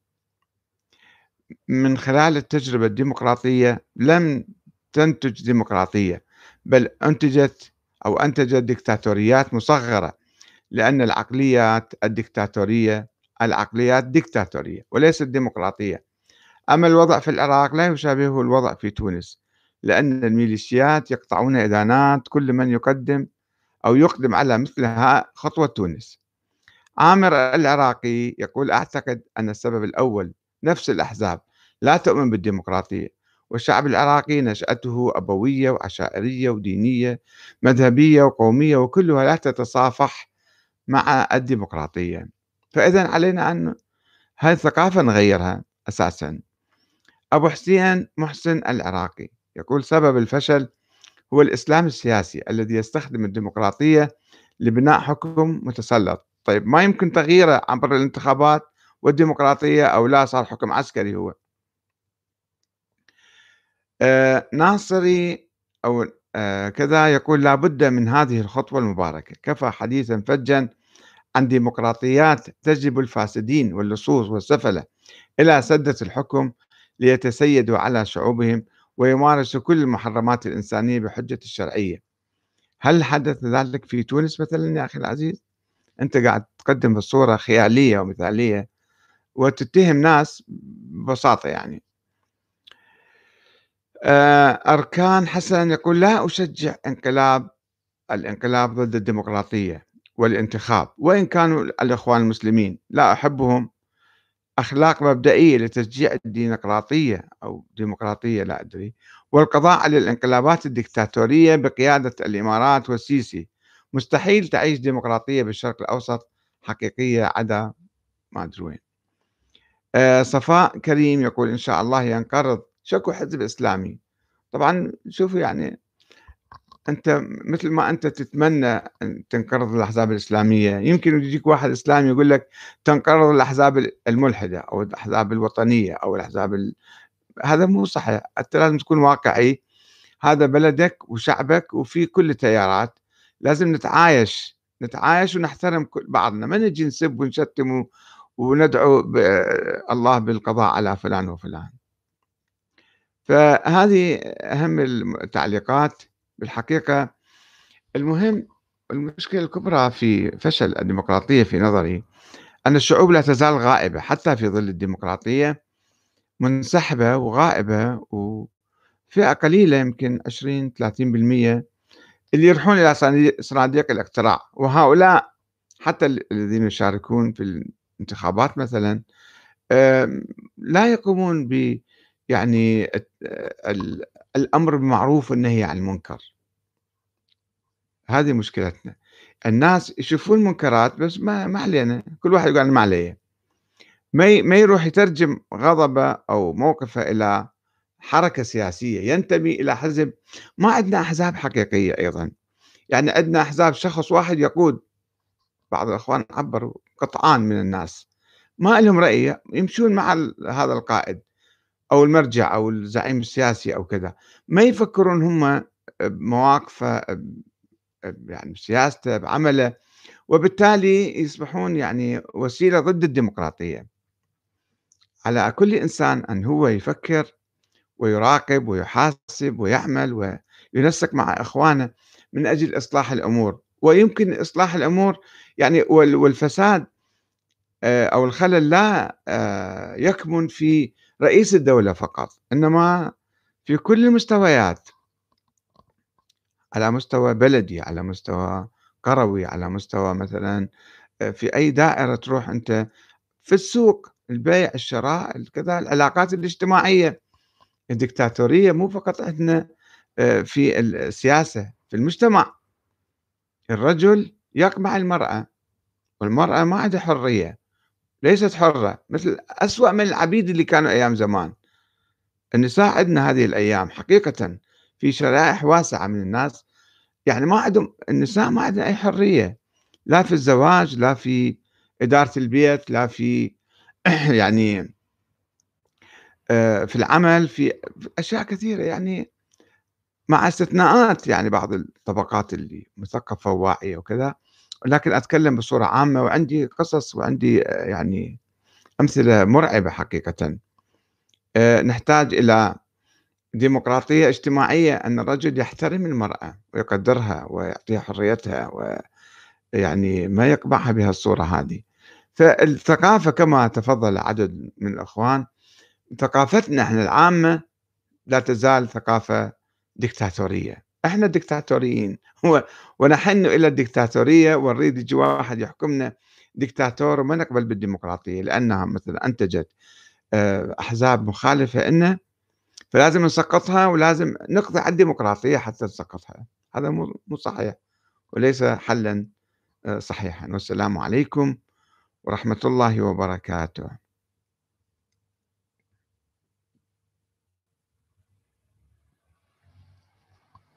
من خلال التجربة الديمقراطية لم تنتج ديمقراطية بل أنتجت أو أنتجت دكتاتوريات مصغرة لأن العقليات الدكتاتورية العقليات دكتاتورية وليست ديمقراطية. أما الوضع في العراق لا يشابهه الوضع في تونس لأن الميليشيات يقطعون إدانات كل من يقدم أو يقدم على مثلها خطوة تونس. عامر العراقي يقول أعتقد أن السبب الأول نفس الأحزاب لا تؤمن بالديمقراطية والشعب العراقي نشأته أبوية وعشائرية ودينية مذهبية وقومية وكلها لا تتصافح مع الديمقراطية. فإذا علينا أن هذه الثقافة نغيرها أساسا. أبو حسين محسن العراقي يقول سبب الفشل هو الإسلام السياسي الذي يستخدم الديمقراطية لبناء حكم متسلط. طيب ما يمكن تغييره عبر الانتخابات والديمقراطية أو لا؟ صار حكم عسكري هو. آه ناصري أو آه كذا يقول لا بد من هذه الخطوة المباركة. كفى حديثا فجا عن ديمقراطيات تجلب الفاسدين واللصوص والسفلة إلى سدة الحكم ليتسيدوا على شعوبهم ويمارسوا كل المحرمات الإنسانية بحجة الشرعية. هل حدث ذلك في تونس مثلا يا أخي العزيز؟ أنت قاعد تقدم بصورة خيالية ومثالية وتتهم ناس ببساطة يعني. أركان حسن يقول لا أشجع انقلاب الانقلاب ضد الديمقراطية والانتخاب وإن كانوا الإخوان المسلمين. لا أحبهم أخلاق مبدئية لتشجيع الديمقراطية أو ديمقراطية لا أدري. والقضاء على الانقلابات الدكتاتورية بقيادة الإمارات والسيسي. مستحيل تعيش ديمقراطية بالشرق الأوسط حقيقية عدا ما أدري وين. آه، صفاء كريم يقول إن شاء الله ينقرض شكو حزب إسلامي. طبعا شوفوا يعني أنت مثل ما أنت تتمنى أن تنقرض الأحزاب الإسلامية يمكن يجيك واحد إسلامي يقول لك تنقرض الأحزاب الملحدة أو الأحزاب الوطنية أو الأحزاب ال... هذا مو صحيح. أنت لازم تكون واقعي. هذا بلدك وشعبك وفي كل التيارات. لازم نتعايش. نتعايش ونحترم بعضنا. ما نجي نسب ونشتم وندعو الله بالقضاء على فلان وفلان. فهذه أهم التعليقات. بالحقيقة المهم المشكلة الكبرى في فشل الديمقراطية في نظري أن الشعوب لا تزال غائبة حتى في ظل الديمقراطية منسحبة وغائبة وفئة قليلة يمكن 20 30% اللي يروحون إلى صناديق الاقتراع. وهؤلاء حتى الذين يشاركون في الانتخابات مثلا لا يقومون ب يعني الأمر بالمعروف والنهي عن المنكر. هذه مشكلتنا. الناس يشوفون المنكرات بس ما ما علينا. كل واحد يقول ما عليه. ما ما يروح يترجم غضبه أو موقفه إلى حركة سياسية. ينتمي إلى حزب. ما عندنا أحزاب حقيقية أيضا. يعني عندنا أحزاب شخص واحد يقود. بعض الأخوان عبروا. قطعان من الناس. ما لهم رأي. يمشون مع هذا القائد. أو المرجع أو الزعيم السياسي أو كذا ما يفكرون هم بمواقفه يعني بسياسته بعمله وبالتالي يصبحون يعني وسيلة ضد الديمقراطية. على كل إنسان أن هو يفكر ويراقب ويحاسب ويعمل وينسق مع إخوانه من أجل إصلاح الأمور. ويمكن إصلاح الأمور يعني والفساد آه، أو الخلل لا آه، يكمن في رئيس الدولة فقط إنما في كل المستويات. على مستوى بلدي على مستوى قروي على مستوى مثلا آه، في أي دائرة تروح أنت في السوق البيع الشراء كذا العلاقات الاجتماعية. الدكتاتورية مو فقط عندنا آه، في السياسة في المجتمع. الرجل يقمع المرأة والمرأة ما عندها حرية. ليست حرة مثل أسوأ من العبيد اللي كانوا أيام زمان. النساء عندنا هذه الأيام حقيقة في شرائح واسعة من الناس. يعني ما عندهم النساء ما عندهم أي حرية لا في الزواج لا في إدارة البيت لا في يعني آه، في العمل في أشياء كثيرة. يعني مع استثناءات يعني بعض الطبقات اللي مثقفة وواعية وكذا لكن أتكلم بصورة عامة وعندي قصص وعندي آه، يعني أمثلة مرعبة حقيقة. آه، نحتاج إلى ديمقراطية اجتماعية أن الرجل يحترم المرأة ويقدرها ويعطيها حريتها ويعني ما يقبعها بهالصورة هذه. فالثقافة كما تفضل عدد من الأخوان ثقافتنا إحنا العامة لا تزال ثقافة دكتاتورية إحنا دكتاتوريين ونحن إلى الدكتاتورية ونريد يجي واحد يحكمنا دكتاتور وما نقبل بالديمقراطية لأنها مثلا أنتجت آه، أحزاب مخالفة إلنا فلازم نسقطها ولازم نقضي على الديمقراطية حتى نسقطها هذا مو صحيح وليس حلا آه، صحيحا. والسلام عليكم ورحمة الله وبركاته.